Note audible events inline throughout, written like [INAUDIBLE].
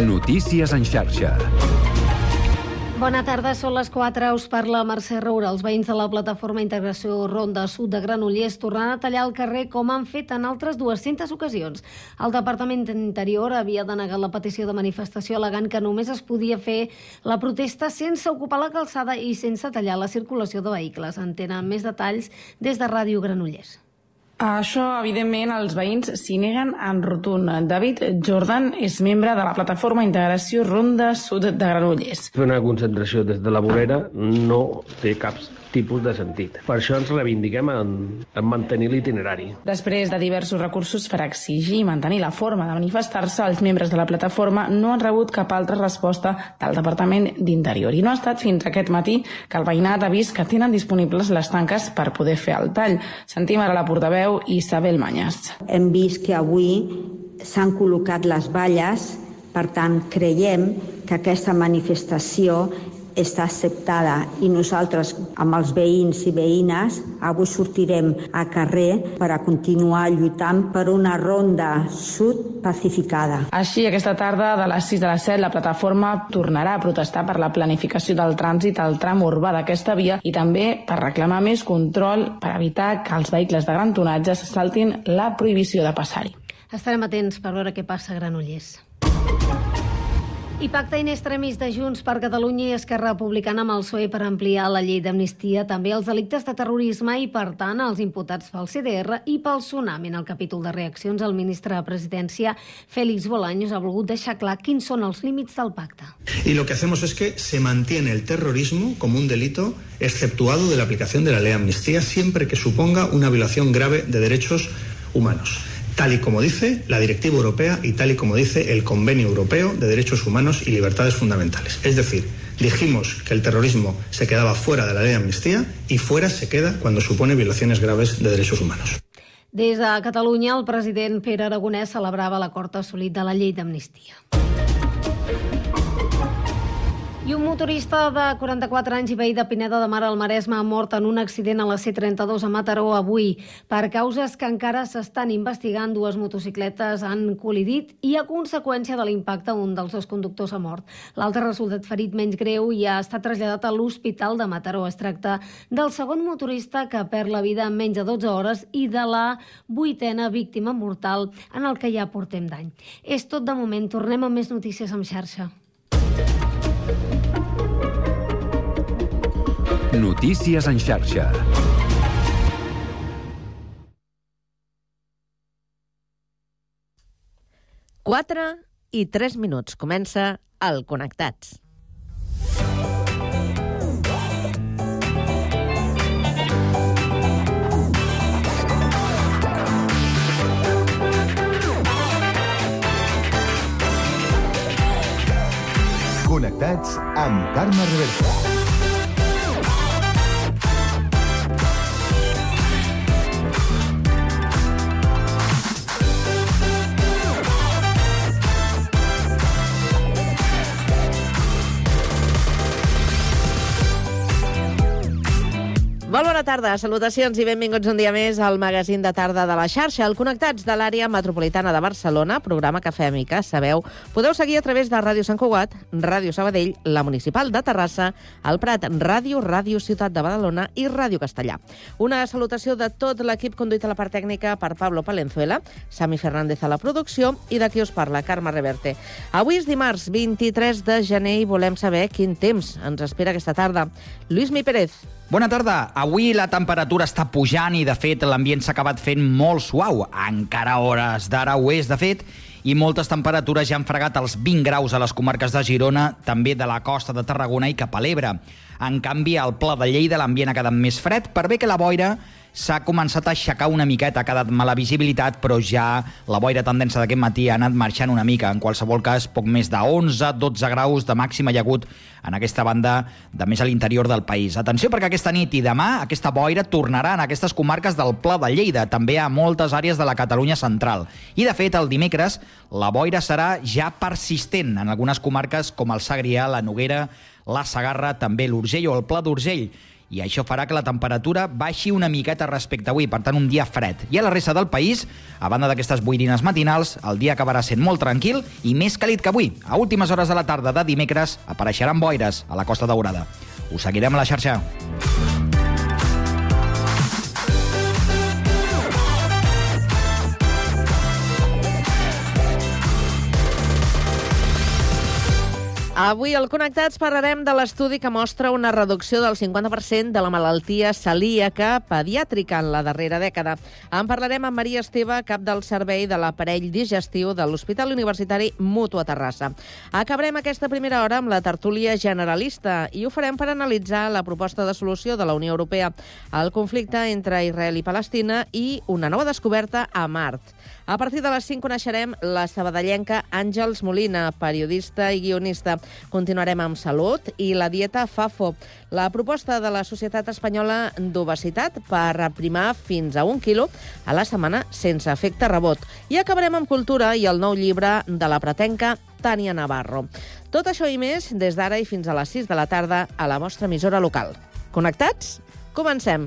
Notícies en xarxa. Bona tarda, són les 4, us parla Mercè Roura. Els veïns de la plataforma Integració Ronda Sud de Granollers tornaran a tallar el carrer com han fet en altres 200 ocasions. El Departament d'Interior havia denegat la petició de manifestació alegant que només es podia fer la protesta sense ocupar la calçada i sense tallar la circulació de vehicles. En tenen més detalls des de Ràdio Granollers. Això, evidentment, els veïns s'hi neguen en rotund. David Jordan és membre de la plataforma Integració Ronda Sud de Granollers. Fer una concentració des de la vorera no té cap tipus de sentit. Per això ens reivindiquem en, en mantenir l'itinerari. Després de diversos recursos per exigir i mantenir la forma de manifestar-se, els membres de la plataforma no han rebut cap altra resposta del Departament d'Interior. I no ha estat fins aquest matí que el veïnat ha vist que tenen disponibles les tanques per poder fer el tall. Sentim ara la portaveu Isabel Manyas. Hem vist que avui s'han col·locat les valles, per tant, creiem que aquesta manifestació està acceptada i nosaltres amb els veïns i veïnes avui sortirem a carrer per a continuar lluitant per una ronda sud pacificada. Així, aquesta tarda de les 6 de les 7 la plataforma tornarà a protestar per la planificació del trànsit al tram urbà d'aquesta via i també per reclamar més control per evitar que els vehicles de gran tonatge se saltin la prohibició de passar-hi. Estarem atents per veure què passa a Granollers. I pacte in extremis de Junts per Catalunya i Esquerra Republicana amb el PSOE per ampliar la llei d'amnistia també als delictes de terrorisme i, per tant, als imputats pel CDR i pel tsunami. En el capítol de reaccions, el ministre de Presidència, Félix Bolaños, ha volgut deixar clar quins són els límits del pacte. Y lo que hacemos es que se mantiene el terrorismo como un delito exceptuado de la aplicación de la ley de amnistía siempre que suponga una violación grave de derechos humanos tal y como dice la Directiva Europea y tal y como dice el Convenio Europeo de Derechos Humanos y Libertades Fundamentales. Es decir, dijimos que el terrorismo se quedaba fuera de la ley de amnistía y fuera se queda cuando supone violaciones graves de derechos humanos. Des de Catalunya, el president Pere Aragonès celebrava l'acord assolit de la llei d'amnistia. I un motorista de 44 anys i veí de Pineda de Mar al Maresme ha mort en un accident a la C32 a Mataró avui. Per causes que encara s'estan investigant, dues motocicletes han col·lidit i a conseqüència de l'impacte un dels dos conductors ha mort. L'altre ha resultat ferit menys greu i ha estat traslladat a l'Hospital de Mataró. Es tracta del segon motorista que perd la vida en menys de 12 hores i de la vuitena víctima mortal en el que ja portem d'any. És tot de moment. Tornem a més notícies amb xarxa. Notícies en xarxa. Quatre i tres minuts. Comença el Connectats. Connectats amb Carme Reversa. Molt bona tarda, salutacions i benvinguts un dia més al magazín de tarda de la xarxa, el Connectats de l'àrea metropolitana de Barcelona, programa que fem i que sabeu. Podeu seguir a través de Ràdio Sant Cugat, Ràdio Sabadell, la Municipal de Terrassa, el Prat, Ràdio, Ràdio Ciutat de Badalona i Ràdio Castellà. Una salutació de tot l'equip conduït a la part tècnica per Pablo Palenzuela, Sami Fernández a la producció i de qui us parla, Carme Reverte. Avui és dimarts 23 de gener i volem saber quin temps ens espera aquesta tarda. Lluís Mi Pérez. Bona tarda. Avui la temperatura està pujant i, de fet, l'ambient s'ha acabat fent molt suau. Encara hores d'ara ho és, de fet, i moltes temperatures ja han fregat els 20 graus a les comarques de Girona, també de la costa de Tarragona i cap a l'Ebre. En canvi, al Pla de Lleida l'ambient ha quedat més fred, per bé que la boira s'ha començat a aixecar una miqueta, ha quedat mala visibilitat, però ja la boira tendència d'aquest matí ha anat marxant una mica. En qualsevol cas, poc més de 11-12 graus de màxima hi ha hagut en aquesta banda de més a l'interior del país. Atenció perquè aquesta nit i demà aquesta boira tornarà en aquestes comarques del Pla de Lleida, també a moltes àrees de la Catalunya central. I de fet, el dimecres la boira serà ja persistent en algunes comarques com el Segrià, la Noguera, la Sagarra, també l'Urgell o el Pla d'Urgell i això farà que la temperatura baixi una miqueta respecte avui, per tant, un dia fred. I a la resta del país, a banda d'aquestes boirines matinals, el dia acabarà sent molt tranquil i més càlid que avui. A últimes hores de la tarda de dimecres apareixeran boires a la Costa Daurada. Us seguirem a la xarxa. Avui al Connectats parlarem de l'estudi que mostra una reducció del 50% de la malaltia celíaca pediàtrica en la darrera dècada. En parlarem amb Maria Esteve, cap del Servei de l'Aparell Digestiu de l'Hospital Universitari Mutu a Terrassa. Acabarem aquesta primera hora amb la tertúlia generalista i ho farem per analitzar la proposta de solució de la Unió Europea al conflicte entre Israel i Palestina i una nova descoberta a Mart. A partir de les 5 coneixerem la sabadellenca Àngels Molina, periodista i guionista. Continuarem amb salut i la dieta FAFO, la proposta de la Societat Espanyola d'Obesitat per aprimar fins a un quilo a la setmana sense efecte rebot. I acabarem amb cultura i el nou llibre de la pretenca Tània Navarro. Tot això i més des d'ara i fins a les 6 de la tarda a la vostra emissora local. Connectats? Comencem.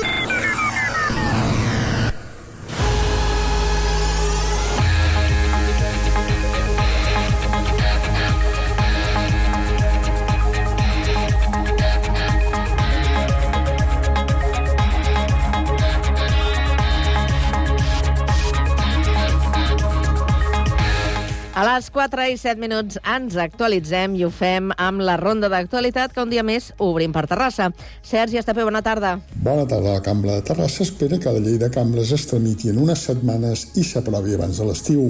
Les 4 i 7 minuts ens actualitzem i ho fem amb la ronda d'actualitat que un dia més obrim per Terrassa. Sergi Estapé, bona tarda. Bona tarda. La Cambra de Terrassa espera que la llei de cambres es tramiti en unes setmanes i s'aprovi abans de l'estiu.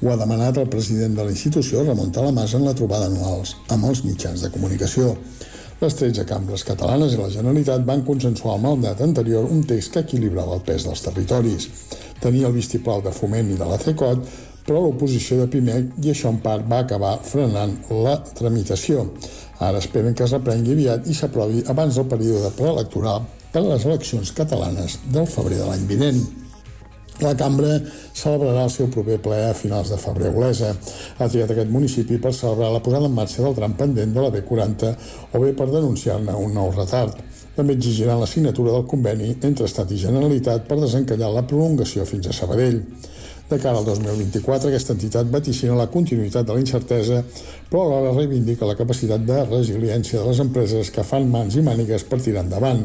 Ho ha demanat el president de la institució, Ramon Talamàs, en la trobada anuals amb els mitjans de comunicació. Les 13 cambres catalanes i la Generalitat van consensuar el mandat anterior un text que equilibrava el pes dels territoris. Tenia el vistiplau de Foment i de la CECOT, però l'oposició de Pimec i això en part va acabar frenant la tramitació. Ara esperen que es reprengui aviat i s'aprovi abans del període preelectoral per a les eleccions catalanes del febrer de l'any vinent. La cambra celebrarà el seu proper ple a finals de febrer Olesa. Ha triat aquest municipi per celebrar la posada en marxa del tram pendent de la B40 o bé per denunciar-ne un nou retard. També exigiran la signatura del conveni entre Estat i Generalitat per desencallar la prolongació fins a Sabadell. De cara al 2024, aquesta entitat vaticina la continuïtat de la incertesa, però alhora reivindica la capacitat de resiliència de les empreses que fan mans i mànigues per tirar endavant.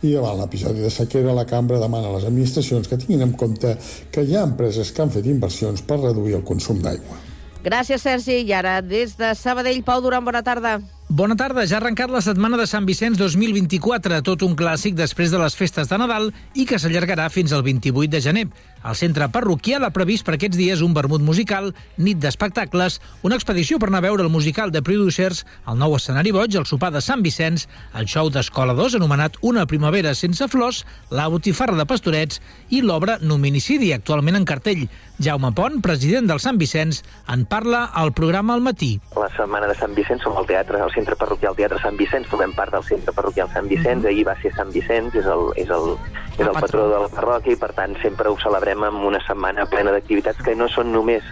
I davant l'episodi de sequera, la cambra demana a les administracions que tinguin en compte que hi ha empreses que han fet inversions per reduir el consum d'aigua. Gràcies, Sergi. I ara, des de Sabadell, Pau Duran, bona tarda. Bona tarda, ja ha arrencat la setmana de Sant Vicenç 2024, tot un clàssic després de les festes de Nadal i que s'allargarà fins al 28 de gener. El centre parroquial ha previst per aquests dies un vermut musical, nit d'espectacles, una expedició per anar a veure el musical de Producers, el nou escenari boig, el sopar de Sant Vicenç, el show d'Escola 2 anomenat Una primavera sense flors, la botifarra de pastorets i l'obra Nominicidi, actualment en cartell. Jaume Pont, president del Sant Vicenç, en parla al programa al matí. La setmana de Sant Vicenç som al teatre, al centre parroquial Teatre Sant Vicenç, formem part del centre parroquial Sant Vicenç, ahir va ser Sant Vicenç, és el, és el, és el patró de la parròquia i per tant sempre ho celebrem amb una setmana plena d'activitats que no són només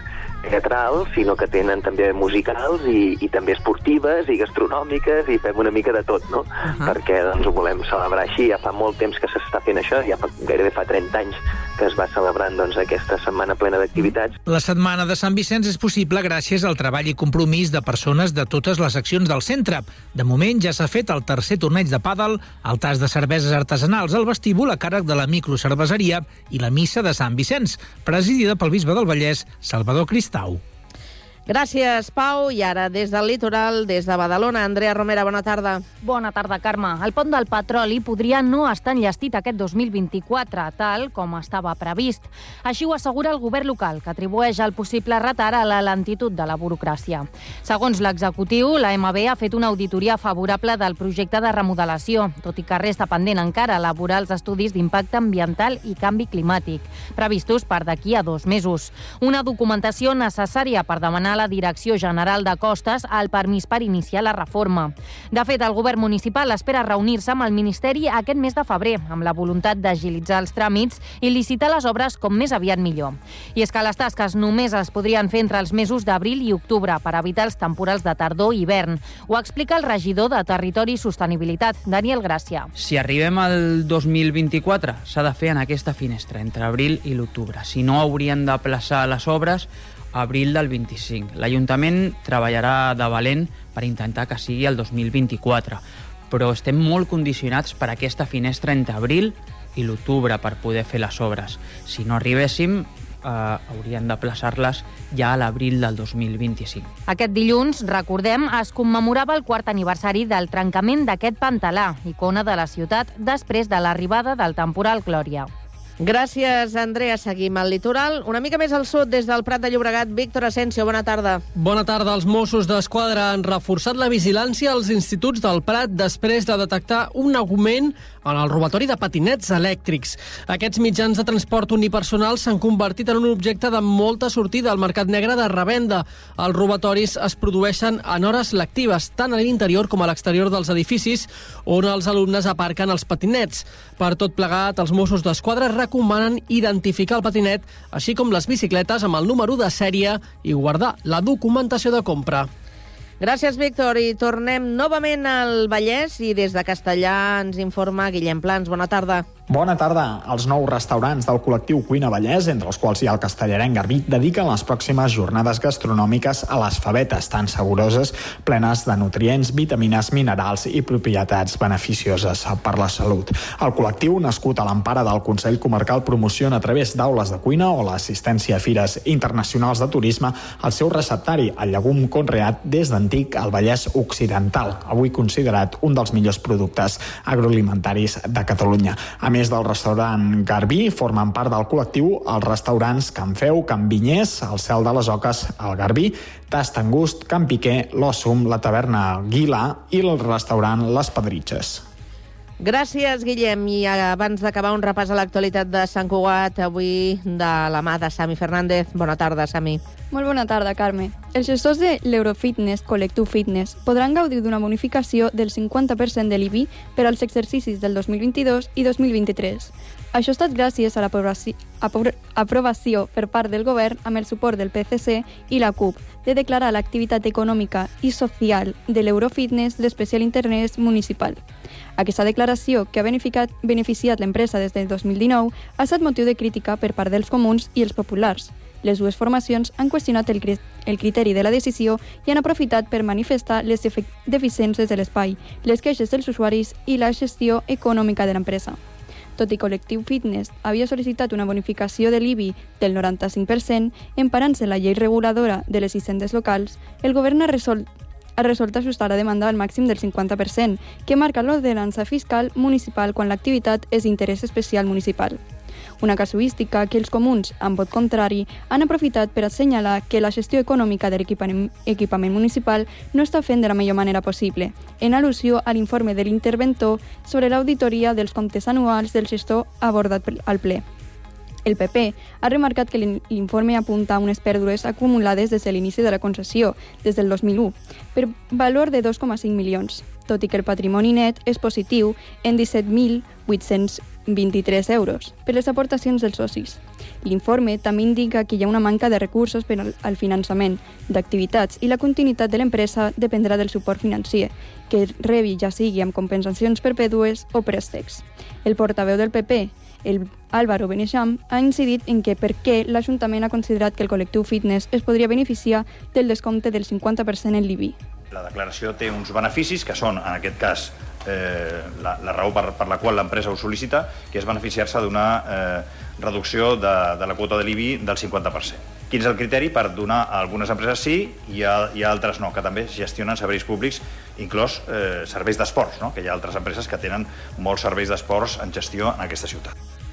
teatrals, sinó que tenen també musicals i, i també esportives i gastronòmiques i fem una mica de tot, no? Uh -huh. Perquè doncs, ho volem celebrar així. Ja fa molt temps que s'està fent això, ja fa, gairebé fa 30 anys que es va celebrant doncs, aquesta setmana plena d'activitats. La setmana de Sant Vicenç és possible gràcies al treball i compromís de persones de totes les seccions del centre. De moment ja s'ha fet el tercer torneig de pàdel, el tas de cerveses artesanals al vestíbul a càrrec de la microcerveseria i la missa de Sant Vicenç, presidida pel bisbe del Vallès, Salvador Cristau. Gràcies, Pau. I ara, des del litoral, des de Badalona, Andrea Romera, bona tarda. Bona tarda, Carme. El pont del petroli podria no estar enllestit aquest 2024, tal com estava previst. Així ho assegura el govern local, que atribueix el possible retard a la lentitud de la burocràcia. Segons l'executiu, la MB ha fet una auditoria favorable del projecte de remodelació, tot i que resta pendent encara elaborar els estudis d'impacte ambiental i canvi climàtic, previstos per d'aquí a dos mesos. Una documentació necessària per demanar la Direcció General de Costes el permís per iniciar la reforma. De fet, el govern municipal espera reunir-se amb el Ministeri aquest mes de febrer, amb la voluntat d'agilitzar els tràmits i licitar les obres com més aviat millor. I és que les tasques només es podrien fer entre els mesos d'abril i octubre per evitar els temporals de tardor i hivern. Ho explica el regidor de Territori i Sostenibilitat, Daniel Gràcia. Si arribem al 2024, s'ha de fer en aquesta finestra, entre abril i l'octubre. Si no, haurien de plaçar les obres abril del 25. L'Ajuntament treballarà de valent per intentar que sigui el 2024, però estem molt condicionats per aquesta finestra entre abril i l'octubre per poder fer les obres. Si no arribéssim, eh, haurien de plaçar-les ja a l'abril del 2025. Aquest dilluns, recordem, es commemorava el quart aniversari del trencament d'aquest pantalà, icona de la ciutat, després de l'arribada del temporal Glòria. Gràcies, Andrea. Seguim al litoral. Una mica més al sud, des del Prat de Llobregat. Víctor Asensio, bona tarda. Bona tarda. Els Mossos d'Esquadra han reforçat la vigilància als instituts del Prat després de detectar un augment en el robatori de patinets elèctrics. Aquests mitjans de transport unipersonal s'han convertit en un objecte de molta sortida al mercat negre de revenda. Els robatoris es produeixen en hores lectives, tant a l'interior com a l'exterior dels edificis on els alumnes aparquen els patinets. Per tot plegat, els Mossos d'Esquadra recomanen identificar el patinet, així com les bicicletes amb el número de sèrie i guardar la documentació de compra. Gràcies, Víctor. I tornem novament al Vallès i des de Castellà ens informa Guillem Plans. Bona tarda. Bona tarda. Els nous restaurants del col·lectiu Cuina Vallès, entre els quals hi ha el castellarenc Garbí, dediquen les pròximes jornades gastronòmiques a les favetes tan saboroses, plenes de nutrients, vitamines, minerals i propietats beneficioses per la salut. El col·lectiu, nascut a l'empara del Consell Comarcal, promociona a través d'aules de cuina o l'assistència a fires internacionals de turisme el seu receptari, el llegum conreat des d'antic al Vallès Occidental, avui considerat un dels millors productes agroalimentaris de Catalunya. A més del restaurant Garbí, formen part del col·lectiu els restaurants Can Feu, Can Vinyers, el Cel de les Oques, el Garbí, Tast Angust, Can Piqué, l'Ossum, la taverna Guila i el restaurant Les Pedritxes. Gràcies, Guillem. I abans d'acabar un repàs a l'actualitat de Sant Cugat, avui de la mà de Sami Fernández. Bona tarda, Sami. Molt bona tarda, Carme. Els gestors de l'Eurofitness Collectiu Fitness podran gaudir d'una bonificació del 50% de l'IBI per als exercicis del 2022 i 2023. Això ha estat gràcies a l'aprovació per part del govern amb el suport del PCC i la CUP de declarar l'activitat econòmica i social de l'Eurofitness d'especial interès municipal. Aquesta declaració, que ha beneficiat, beneficiat l'empresa des del 2019, ha estat motiu de crítica per part dels comuns i els populars. Les dues formacions han qüestionat el, el criteri de la decisió i han aprofitat per manifestar les deficiències de l'espai, les queixes dels usuaris i la gestió econòmica de l'empresa. Tot i Col·lectiu Fitness havia sol·licitat una bonificació de l'IBI del 95%, emparant-se la llei reguladora de les hisendes locals, el govern ha resolt ha resolt ajustar la demanda al màxim del 50%, que marca l'ordenança fiscal municipal quan l'activitat és d'interès especial municipal. Una casuística que els comuns, amb vot contrari, han aprofitat per assenyalar que la gestió econòmica de l'equipament municipal no està fent de la millor manera possible, en al·lusió a l'informe de l'interventor sobre l'auditoria dels comptes anuals del gestor abordat al ple. El PP ha remarcat que l'informe apunta a unes pèrdues acumulades des de l'inici de la concessió, des del 2001, per valor de 2,5 milions, tot i que el patrimoni net és positiu en 17.823 euros per les aportacions dels socis. L'informe també indica que hi ha una manca de recursos per al finançament d'activitats i la continuïtat de l'empresa dependrà del suport financer, que rebi ja sigui amb compensacions perpèdues o préstecs. El portaveu del PP, el Álvaro Beneixam, ha incidit en que per què l'Ajuntament ha considerat que el col·lectiu fitness es podria beneficiar del descompte del 50% en l'IBI. La declaració té uns beneficis que són, en aquest cas, eh, la, la raó per, per la qual l'empresa ho sol·licita, que és beneficiar-se d'una eh, reducció de, de la quota de l'IBI del 50%. Quin és el criteri per donar a algunes empreses sí i a, i a altres no, que també gestionen serveis públics, inclòs eh, serveis d'esports, no? que hi ha altres empreses que tenen molts serveis d'esports en gestió en aquesta ciutat.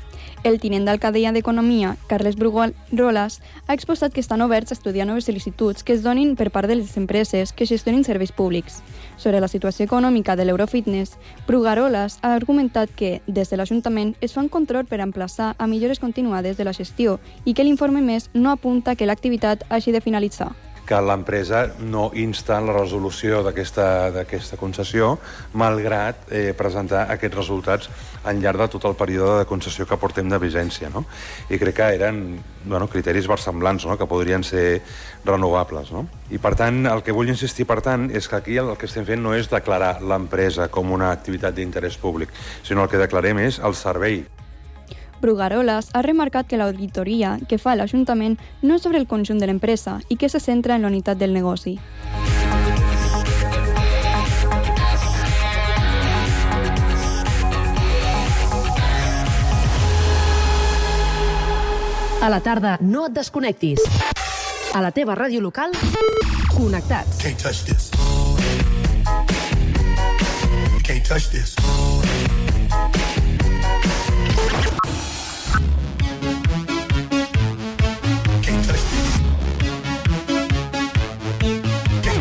El tinent d'alcaldella d'Economia, Carles Brugolas, ha exposat que estan oberts a estudiar noves sol·licituds que es donin per part de les empreses que gestionin serveis públics. Sobre la situació econòmica de l'Eurofitness, Brugarolas ha argumentat que, des de l'Ajuntament, es fa un control per emplaçar a millores continuades de la gestió i que l'informe més no apunta que l'activitat hagi de finalitzar que l'empresa no insta la resolució d'aquesta concessió, malgrat eh, presentar aquests resultats al llarg de tot el període de concessió que portem de vigència. No? I crec que eren bueno, criteris versemblants, no? que podrien ser renovables. No? I per tant, el que vull insistir, per tant, és que aquí el que estem fent no és declarar l'empresa com una activitat d'interès públic, sinó el que declarem és el servei Brugarolas ha remarcat que l'auditoria que fa l'Ajuntament no és sobre el conjunt de l'empresa i que se centra en la unitat del negoci. A la tarda, no et desconnectis. A la teva ràdio local, connectats. Can't touch this. Can't touch this.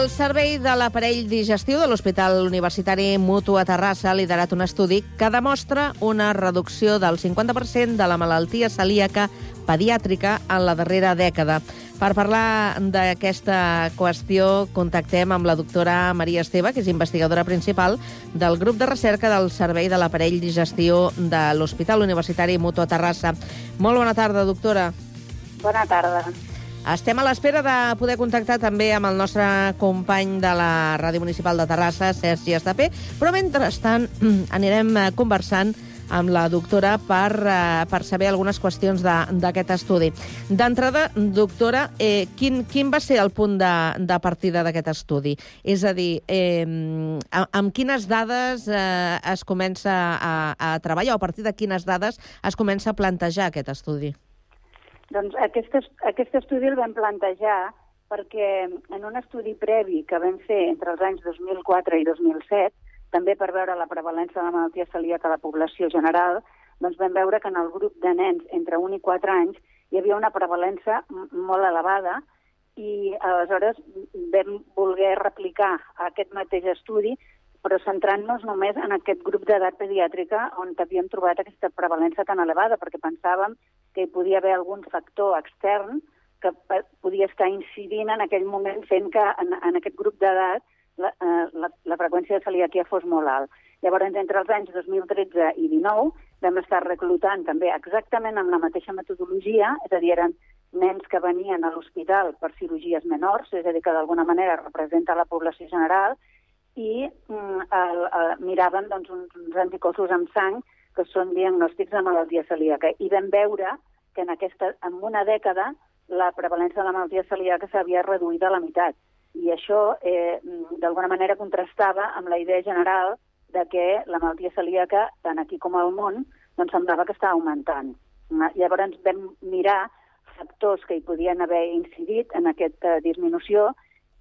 El Servei de l'Aparell Digestiu de l'Hospital Universitari Mutu a Terrassa ha liderat un estudi que demostra una reducció del 50% de la malaltia celíaca pediàtrica en la darrera dècada. Per parlar d'aquesta qüestió, contactem amb la doctora Maria Esteve, que és investigadora principal del grup de recerca del Servei de l'Aparell Digestiu de l'Hospital Universitari Mutu a Terrassa. Molt bona tarda, doctora. Bona tarda. Estem a l'espera de poder contactar també amb el nostre company de la Ràdio Municipal de Terrassa, Sergi Estapé, però mentrestant [CLEARS THROAT] anirem eh, conversant amb la doctora per, eh, per saber algunes qüestions d'aquest estudi. D'entrada, doctora, eh, quin, quin va ser el punt de, de partida d'aquest estudi? És a dir, eh, amb, amb quines dades eh, es comença a, a treballar o a partir de quines dades es comença a plantejar aquest estudi? Doncs aquest, aquest estudi el vam plantejar perquè en un estudi previ que vam fer entre els anys 2004 i 2007, també per veure la prevalència de la malaltia celíaca a la població general, doncs vam veure que en el grup de nens entre 1 i 4 anys hi havia una prevalència molt elevada i aleshores vam voler replicar aquest mateix estudi però centrant-nos només en aquest grup d'edat pediàtrica on havíem trobat aquesta prevalència tan elevada, perquè pensàvem que hi podia haver algun factor extern que podia estar incidint en aquell moment fent que en, en aquest grup d'edat la, eh, la, la freqüència de celiaquia fos molt alt. Llavors, entre els anys 2013 i 2019 vam estar reclutant també exactament amb la mateixa metodologia, és a dir, eren nens que venien a l'hospital per cirurgies menors, és a dir, que d'alguna manera representa la població general, i mm, el, el, miraven doncs, uns, uns anticossos amb sang que són diagnòstics de malaltia celíaca. I vam veure que en, aquesta, en una dècada la prevalència de la malaltia celíaca s'havia reduït a la meitat. I això, eh, d'alguna manera, contrastava amb la idea general de que la malaltia celíaca, tant aquí com al món, doncs semblava que estava augmentant. Llavors vam mirar factors que hi podien haver incidit en aquesta disminució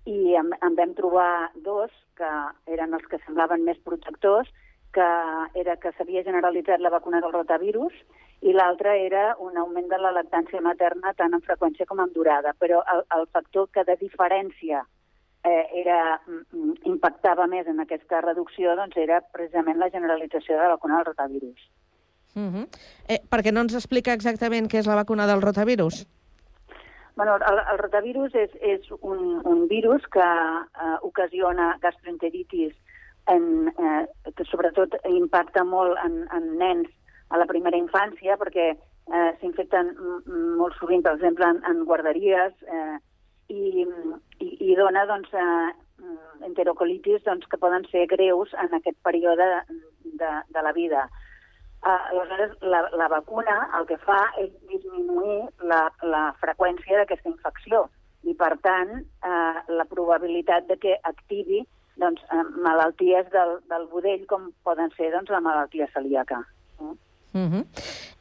i en, en vam trobar dos que eren els que semblaven més protectors, que era que s'havia generalitzat la vacuna del rotavirus i l'altre era un augment de la lactància materna tant en freqüència com en durada. Però el, el factor que de diferència eh, era, mm, impactava més en aquesta reducció doncs era precisament la generalització de la vacuna del rotavirus. Uh -huh. eh, perquè no ens explica exactament què és la vacuna del rotavirus? Bueno, el, el rotavirus és, és un, un virus que eh, ocasiona gastroenteritis, en, eh, que sobretot impacta molt en, en nens a la primera infància, perquè eh, s'infecten molt sovint, per exemple, en, en guarderies, eh, i, i, i dona doncs, eh, enterocolitis doncs, que poden ser greus en aquest període de, de la vida. Uh, aleshores, la, la vacuna el que fa és disminuir la, la freqüència d'aquesta infecció i, per tant, uh, la probabilitat de que activi doncs, uh, malalties del, del budell com poden ser doncs, la malaltia celíaca. Uh -huh.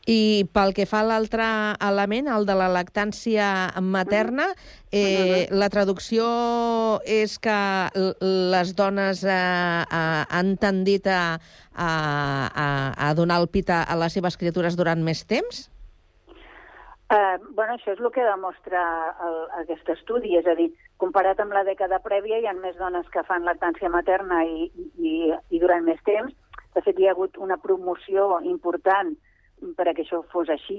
I pel que fa a l'altre element, el de la lactància materna, eh, la traducció és que les dones eh, eh, han tendit a, a, a, a donar el pit a les seves criatures durant més temps? Uh, bueno, això és el que demostra el, aquest estudi, és a dir, comparat amb la dècada prèvia hi ha més dones que fan lactància materna i, i, i durant més temps. De fet, hi ha hagut una promoció important per a que això fos així,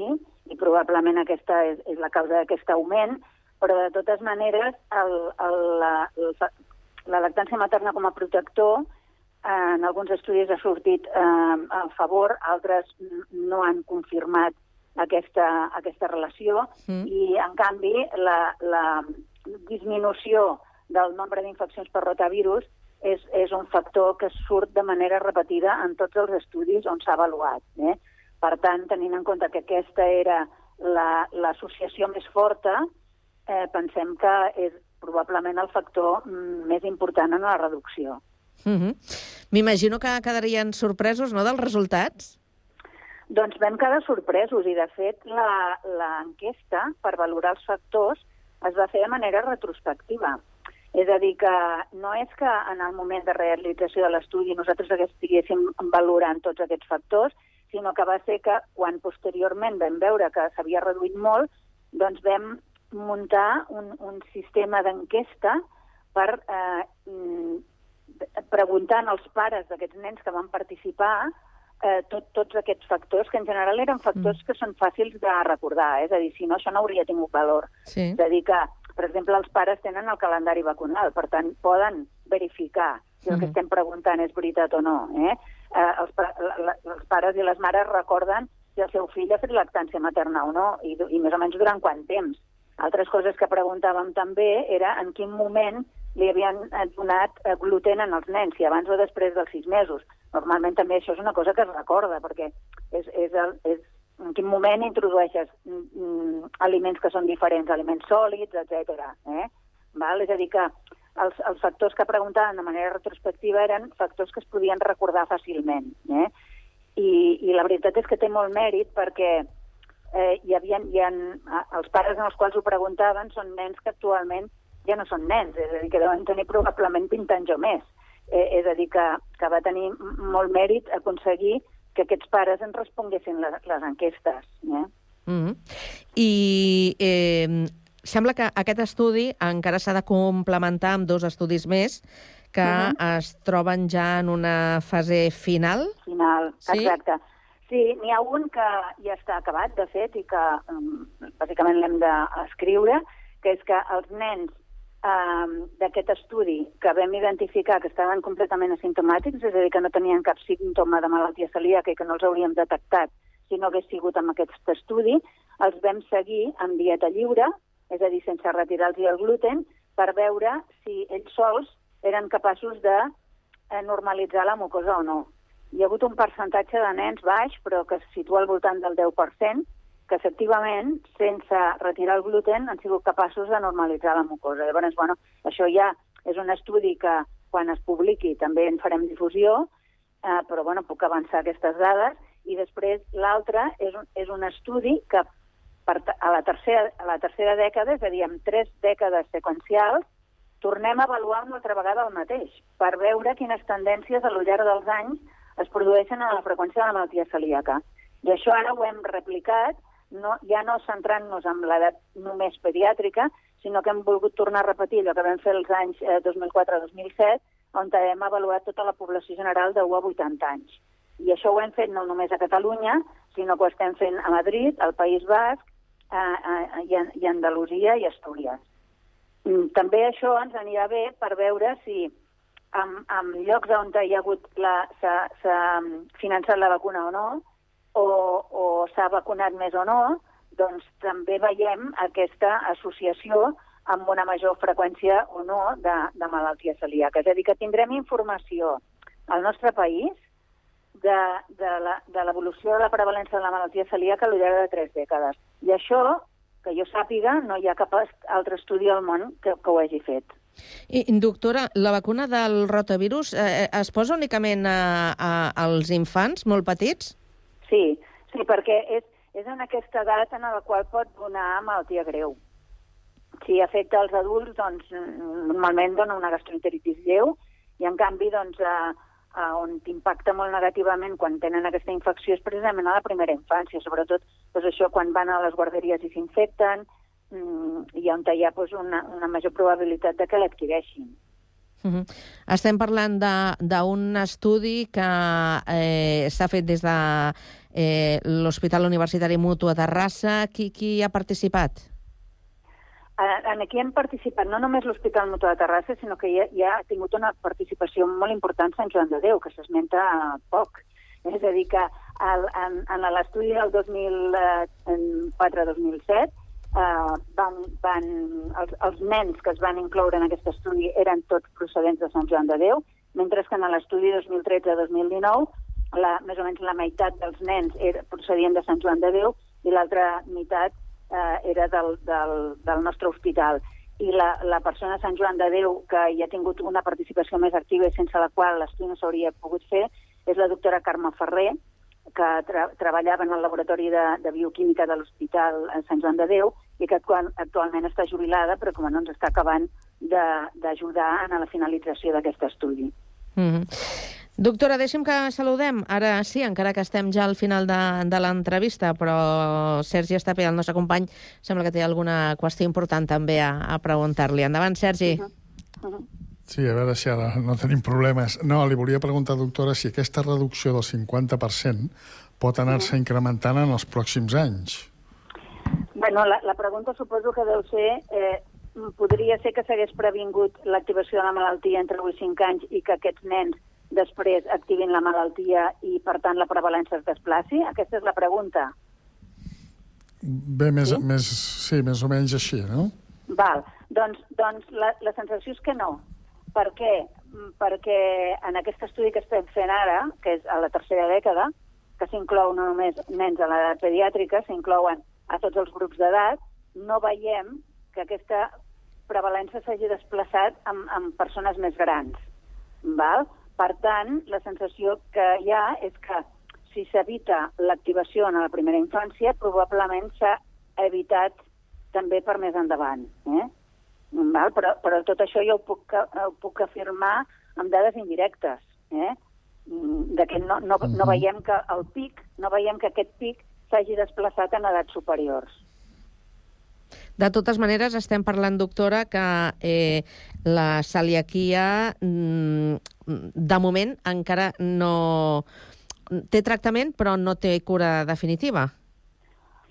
i probablement aquesta és, és la causa d'aquest augment, però de totes maneres el, el, la, el, la lactància materna com a protector en alguns estudis ha sortit eh, a favor, altres no han confirmat aquesta, aquesta relació mm. i, en canvi, la, la disminució del nombre d'infeccions per rotavirus és, és un factor que surt de manera repetida en tots els estudis on s'ha avaluat. Eh? Per tant, tenint en compte que aquesta era l'associació la, més forta, eh, pensem que és probablement el factor mm, més important en la reducció. M'imagino mm -hmm. que quedarien sorpresos, no?, dels resultats? Doncs vam quedar sorpresos i, de fet, l'enquesta per valorar els factors es va fer de manera retrospectiva. És a dir, que no és que en el moment de realització de l'estudi nosaltres estiguéssim valorant tots aquests factors, sinó que va ser que quan posteriorment vam veure que s'havia reduït molt, doncs vam muntar un, un sistema d'enquesta per eh, mm, preguntant als pares d'aquests nens que van participar eh, tot, tots aquests factors, que en general eren factors mm. que són fàcils de recordar, eh? és a dir, si no, això no hauria tingut valor. Sí. És a dir, que, per exemple, els pares tenen el calendari vacunal, per tant, poden verificar si el mm. que estem preguntant és veritat o no. Eh? Eh, els, la, els pares i les mares recorden si el seu fill ha fet lactància materna o no, i, i més o menys durant quant temps. Altres coses que preguntàvem també era en quin moment li havien donat eh, gluten en els nens, si abans o després dels sis mesos. Normalment també això és una cosa que es recorda, perquè és, és, el, és en quin moment introdueixes mm, mm, aliments que són diferents, aliments sòlids, etc. Eh? Val? És a dir, que els, els factors que preguntaven de manera retrospectiva eren factors que es podien recordar fàcilment. Eh? I, I la veritat és que té molt mèrit perquè eh, hi havia, hi ha, els pares en els quals ho preguntaven són nens que actualment ja no són nens, és a dir, que deuen tenir probablement 20 anys o més. Eh, és a dir, que, que va tenir molt mèrit aconseguir que aquests pares ens responguessin les, les enquestes. Eh? Mm -hmm. I eh, Sembla que aquest estudi encara s'ha de complementar amb dos estudis més que uh -huh. es troben ja en una fase final. Final, sí? exacte. Sí, n'hi ha un que ja està acabat, de fet, i que um, bàsicament l'hem d'escriure, que és que els nens um, d'aquest estudi que vam identificar que estaven completament asimptomàtics, és a dir, que no tenien cap símptoma de malaltia celíaca i que no els hauríem detectat si no hagués sigut amb aquest estudi, els vam seguir en dieta lliure, és a dir, sense retirar-los el gluten, per veure si ells sols eren capaços de eh, normalitzar la mucosa o no. Hi ha hagut un percentatge de nens baix, però que es situa al voltant del 10%, que efectivament, sense retirar el gluten, han sigut capaços de normalitzar la mucosa. Llavors, bueno, això ja és un estudi que quan es publiqui també en farem difusió, eh, però bueno, puc avançar aquestes dades. I després l'altre és, un, és un estudi que per, a, la tercera, a la tercera dècada, és a dir, amb tres dècades seqüencials, tornem a avaluar una altra vegada el mateix, per veure quines tendències a llarg dels anys es produeixen en la freqüència de la malaltia celíaca. I això ara ho hem replicat, no, ja no centrant-nos en l'edat només pediàtrica, sinó que hem volgut tornar a repetir allò que vam fer els anys eh, 2004-2007, on hem avaluat tota la població general de 1 a 80 anys. I això ho hem fet no només a Catalunya, sinó que ho estem fent a Madrid, al País Basc, eh, i, i Andalusia i Astúries. Mm, també això ens anirà bé per veure si en, en llocs on hi ha hagut s'ha finançat la vacuna o no, o, o s'ha vacunat més o no, doncs també veiem aquesta associació amb una major freqüència o no de, de malaltia celíaca. És a dir, que tindrem informació al nostre país de, de l'evolució de, de la prevalència de la malaltia celíaca a llarg de tres dècades. I això, que jo sàpiga, no hi ha cap altre estudi al món que, que ho hagi fet. I, doctora, la vacuna del rotavirus eh, eh, es posa únicament a, a, als infants molt petits? Sí, sí, perquè és, és en aquesta edat en la qual pot donar malaltia greu. Si afecta els adults, doncs normalment dona una gastroenteritis lleu i en canvi doncs, eh, eh, on t'impacta molt negativament quan tenen aquesta infecció és precisament a la primera infància, sobretot doncs, això quan van a les guarderies i s'infecten mm, i on hi ha doncs, una, una major probabilitat de que l'adquireixin. Uh -huh. Estem parlant d'un estudi que eh, s'ha fet des de eh, l'Hospital Universitari Mutu a Terrassa. Qui, qui ha participat? En aquí han participat no només l'Hospital Mutu de Terrassa, sinó que ja, ja ha tingut una participació molt important Sant Joan de Déu, que s'esmenta poc. És a dir, que el, en, en l'estudi del 2004-2007 eh, van, van, els, els nens que es van incloure en aquest estudi eren tots procedents de Sant Joan de Déu, mentre que en l'estudi 2013-2019 la, més o menys la meitat dels nens era, procedien de Sant Joan de Déu i l'altra meitat eh, era del, del, del nostre hospital. I la, la persona de Sant Joan de Déu que hi ha tingut una participació més activa i sense la qual l'estudi no s'hauria pogut fer és la doctora Carme Ferrer, que tra treballava en el laboratori de, de bioquímica de l'Hospital Sant Joan de Déu i que actual, actualment està jubilada, però com no ens està acabant d'ajudar en la finalització d'aquest estudi. Mm -hmm. Doctora, deixem que saludem. Ara sí, encara que estem ja al final de, de l'entrevista, però Sergi Estapé, el nostre company, sembla que té alguna qüestió important també a, a preguntar-li. Endavant, Sergi. Uh -huh. Uh -huh. Sí, a veure si ara no tenim problemes. No, li volia preguntar, doctora, si aquesta reducció del 50% pot anar-se incrementant en els pròxims anys. Bueno, la, la pregunta suposo que deu ser... Eh, podria ser que s'hagués previngut l'activació de la malaltia entre 8 i 5 anys i que aquests nens després activin la malaltia i, per tant, la prevalència es desplaci? Aquesta és la pregunta. Bé, més, sí? més, sí, més o menys així, no? Val. Doncs, doncs la, la sensació és que no. Per què? Perquè en aquest estudi que estem fent ara, que és a la tercera dècada, que s'inclou no només nens a l'edat pediàtrica, s'inclouen a tots els grups d'edat, no veiem que aquesta prevalència s'hagi desplaçat amb, amb persones més grans. Val? Per tant, la sensació que hi ha és que si s'evita l'activació en la primera infància, probablement s'ha evitat també per més endavant. Eh? Val? Però, però tot això jo ho puc, ho puc afirmar amb dades indirectes, eh? Mm, de que no, no, no mhm. veiem que el pic, no veiem que aquest pic s'hagi desplaçat en edats superiors. De totes maneres, estem parlant, doctora, que eh, la celiaquia, mm, de moment, encara no... Té tractament, però no té cura definitiva.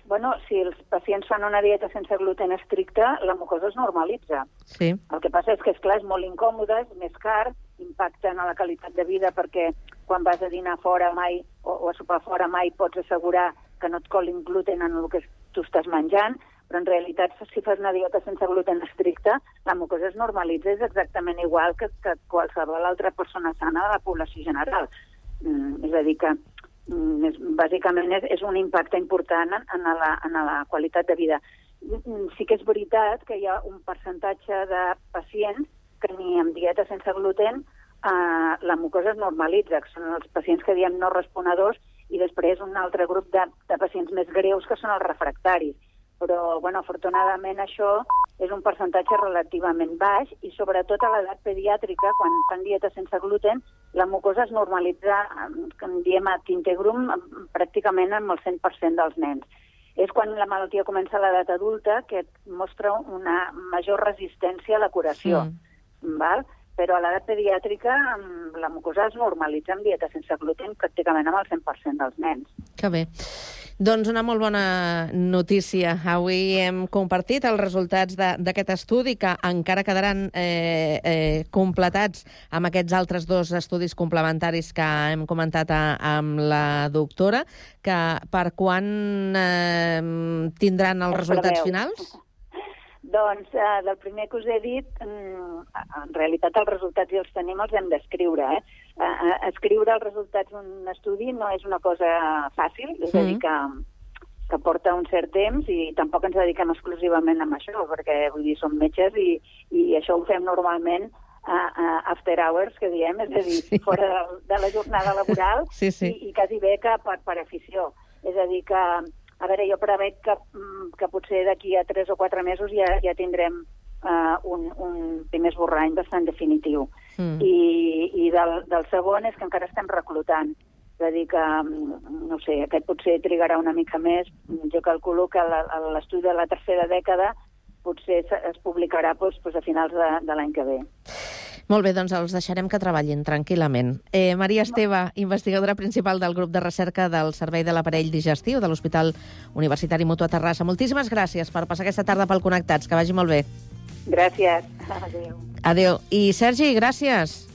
Bueno, si els pacients fan una dieta sense gluten estricta, la mucosa es normalitza. Sí. El que passa és que, és clar és molt incòmode, és més car, impacta en la qualitat de vida perquè quan vas a dinar fora mai o, o a sopar fora mai pots assegurar que no et colin gluten en el que tu estàs menjant, però en realitat si fas una dieta sense gluten estricta, la mucosa es normalitza, és exactament igual que, que qualsevol altra persona sana de la població general. Mm, és a dir, que mm, és, bàsicament és, és un impacte important en, en, la, en la qualitat de vida. Mm, Sí que és veritat que hi ha un percentatge de pacients que ni amb dieta sense gluten eh, la mucosa es normalitza, que són els pacients que diem no responedors, i després un altre grup de, de pacients més greus que són els refractaris. Però, bueno, afortunadament això és un percentatge relativament baix i sobretot a l'edat pediàtrica, quan fan dieta sense gluten, la mucosa es normalitza, que en diem a integrum, pràcticament amb el 100% dels nens. És quan la malaltia comença a l'edat adulta que mostra una major resistència a la curació. Mm. Val? Però a l'edat pediàtrica mm, la mucosa es normalitza amb dieta sense gluten pràcticament amb el 100% dels nens. Que bé. Doncs una molt bona notícia. Avui hem compartit els resultats de- d'aquest estudi que encara quedaran eh, eh, completats amb aquests altres dos estudis complementaris que hem comentat a, amb la doctora, que per quan eh, tindran els Es resultats preveu. finals? [LAUGHS] Doncs eh, del primer que us he dit, mm, en realitat els resultats ja els tenim, els hem d'escriure. Eh? Eh, escriure els resultats d'un estudi no és una cosa fàcil, és a dir, Mhm. que, que porta un cert temps i tampoc ens dediquem exclusivament a això, perquè vull dir, som metges i, i això ho fem normalment a, a after hours, que diem, és a dir, sí. fora de, de la jornada laboral Sí, sí. i, i quasi bé que per, per afició. És a dir, que, a veure, jo prevec que, mm, que potser d'aquí a tres o quatre mesos ja, ja tindrem uh, un, un primer esborrany bastant definitiu. Mm. I, i del, del segon és que encara estem reclutant. És a dir, que, mm, no sé, aquest potser trigarà una mica més. Jo calculo que l'estudi de la tercera dècada potser es, publicarà doncs, doncs, a finals de, de l'any que ve. Molt bé, doncs els deixarem que treballin tranquil·lament. Eh, Maria Esteve, investigadora principal del grup de recerca del Servei de l'Aparell Digestiu de l'Hospital Universitari Mutu a Terrassa. Moltíssimes gràcies per passar aquesta tarda pel Connectats. Que vagi molt bé. Gràcies. Adéu. Adéu. I Sergi, gràcies.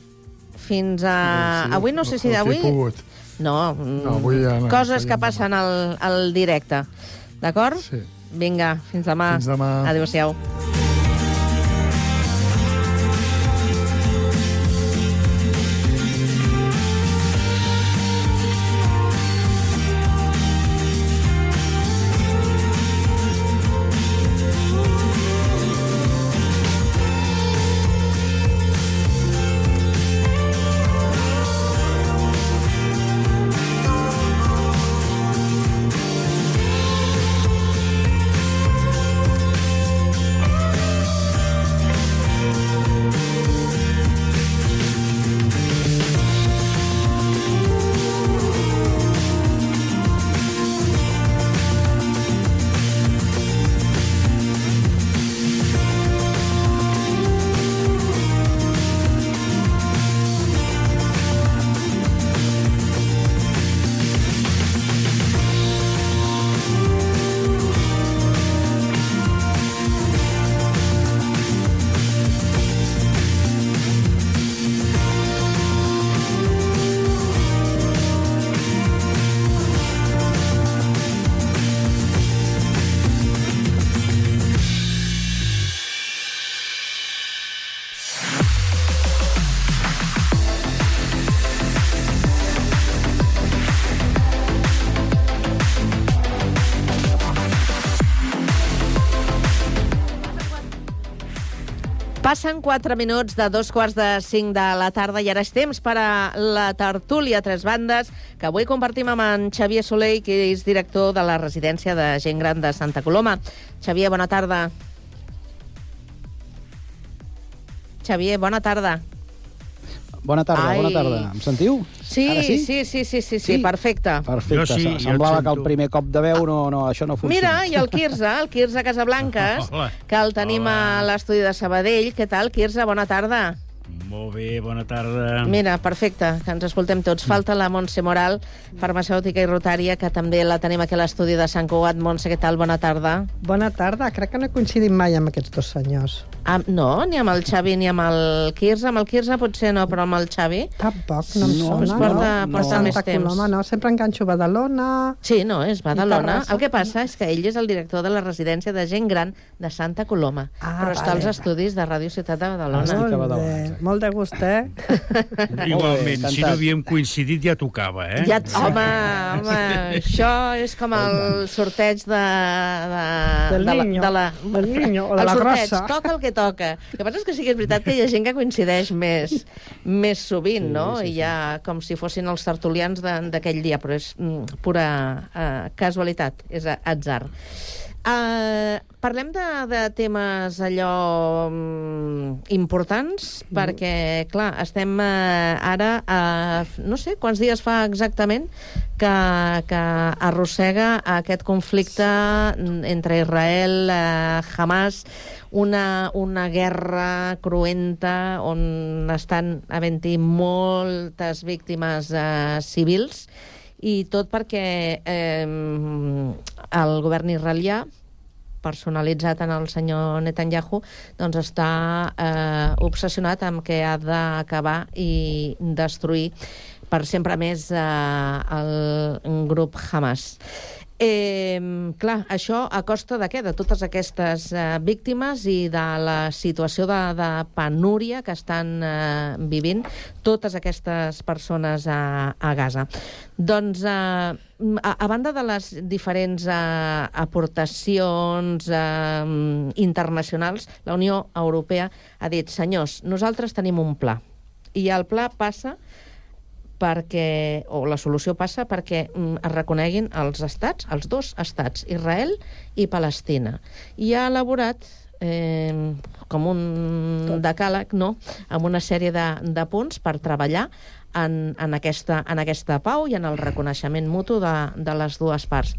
Fins a... Sí, sí, avui no sé si d'avui... No, No, avui ja no, coses ja que passen al, al directe. D'acord? Sí. Vinga, fins demà. Fins demà. Adéu-siau. Passen 4 minuts de dos quarts de 5 de la tarda i ara és temps per a la tertúlia tres bandes que avui compartim amb en Xavier Soleil, que és director de la residència de gent gran de Santa Coloma. Xavier, bona tarda. Xavier, bona tarda. Bona tarda, Ai. bona tarda. Em sentiu? Sí, Ara sí, sí, sí, sí, sí, sí, perfecte. Perfecte. Jo sí, Semblava que el primer cop de veu no, no, això no funciona. Mira, i el Quirze, el Quirze Casablanques, [LAUGHS] Hola. que el tenim a l'estudi de Sabadell. Què tal, Quirze? Bona tarda. Molt bé, bona tarda. Mira, perfecte, que ens escoltem tots. Falta la Montse Moral, farmacèutica i rotària, que també la tenim aquí a l'estudi de Sant Cugat. Montse, què tal? Bona tarda. Bona tarda. Crec que no he coincidit mai amb aquests dos senyors. Amb, no, ni amb el Xavi ni amb el Quirze. Amb el Quirze potser no, però amb el Xavi... Tampoc, no em No, sona. es porta, no, porta no. més Santa temps. Coloma, no, sempre enganxo Badalona... Sí, no, és Badalona. Terrassa. El que passa és que ell és el director de la residència de gent gran de Santa Coloma, Ah, però està als vale. estudis de Ràdio Ciutat de Badalona. Molt bé, molt de gust, eh? [LAUGHS] Igualment, si no havíem coincidit ja tocava, eh? Ja, home, home, [LAUGHS] això és com el sorteig de, de, Del de, la, niño, de la... del niño o de el la sorteig, grossa. toca el que toca. El que passa és que sí que és veritat que hi ha gent que coincideix més, més sovint, Sí, no? sí, I ja com si fossin els tertulians de- d'aquell dia, però és mm, pura uh, casualitat, és atzar. Uh, parlem de, de temes allò um, importants, Mm. perquè, clar, estem uh, ara, uh, no sé quants dies fa exactament que, que arrossega aquest conflicte entre Israel, uh, Hamas, una, una guerra cruenta on estan havent-hi moltes víctimes uh, civils i tot perquè eh, el govern israelià personalitzat en el senyor Netanyahu, doncs està eh, obsessionat amb que ha d'acabar i destruir per sempre més eh, el grup Hamas. Eh, clar, això a costa de què? De totes aquestes eh, víctimes i de la situació de, de penúria que estan eh, vivint totes aquestes persones a, a Gaza. Doncs, eh, a, a banda de les diferents eh, aportacions eh, internacionals, la Unió Europea ha dit, senyors, nosaltres tenim un pla, i el pla passa perquè, o la solució passa perquè mm, es reconeguin els estats, els dos estats, Israel i Palestina. I ha elaborat eh, com un decàleg, no?, amb una sèrie de, de punts per treballar en, en, aquesta, en aquesta pau i en el reconeixement mutu de, de les dues parts.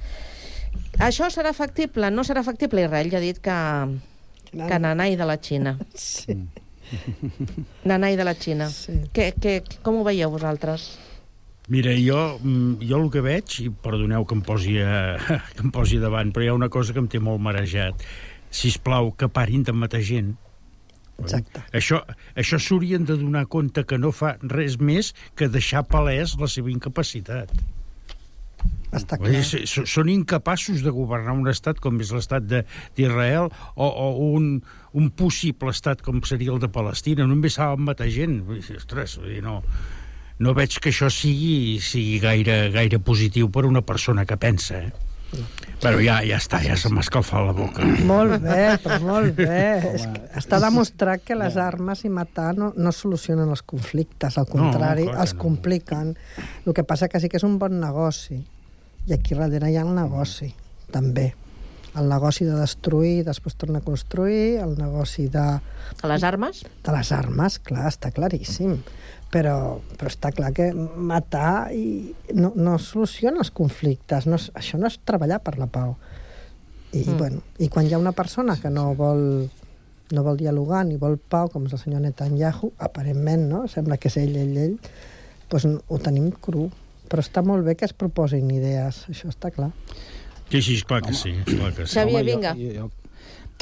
Això serà factible? No serà factible? Israel ja ha dit que, que nanai de la Xina. [LAUGHS] Sí. Nanai de la Xina. Sí. Que, que, com ho veieu vosaltres? Mira, jo, mm, jo el que veig, i perdoneu que em, posi a, [LAUGHS] que em posi davant, però hi ha una cosa que em té molt marejat. Si plau que parin de matar gent. Exacte. Això, això s'haurien de donar compte que no fa res més que deixar palès la seva incapacitat. Està Vull dir, s- s- són incapaços de governar un estat com és l'estat de- d'Israel o, o un, un possible estat com seria el de Palestina. Només saben matar gent. Ostres, vull dir, no, no veig que això sigui, sigui gaire, gaire positiu per una persona que pensa, eh? Però ja, ja està, ja se m'ha escalfat la boca. Molt bé, però molt bé. [LAUGHS] És que està demostrat que les armes i matar no, no solucionen els conflictes, al contrari, clar que els no. compliquen. El que passa que sí que és un bon negoci. I aquí darrere hi ha el negoci, també. El negoci de destruir, després tornar a construir, el negoci de... A les armes? De les armes, clar, està claríssim. Però, però està clar que matar i no, no soluciona els conflictes. No és, això no és treballar per la pau. I, mm. bueno, I quan hi ha una persona que no vol, no vol dialogar ni vol pau, com és el senyor Netanyahu, aparentment, no? Sembla que és ell, ell, ell, doncs ho tenim cru. Però està molt bé que es proposin idees, això està clar. Sí, sí, esclar que sí, esclar que sí. Xavier, Home, jo- vinga. jo- jo-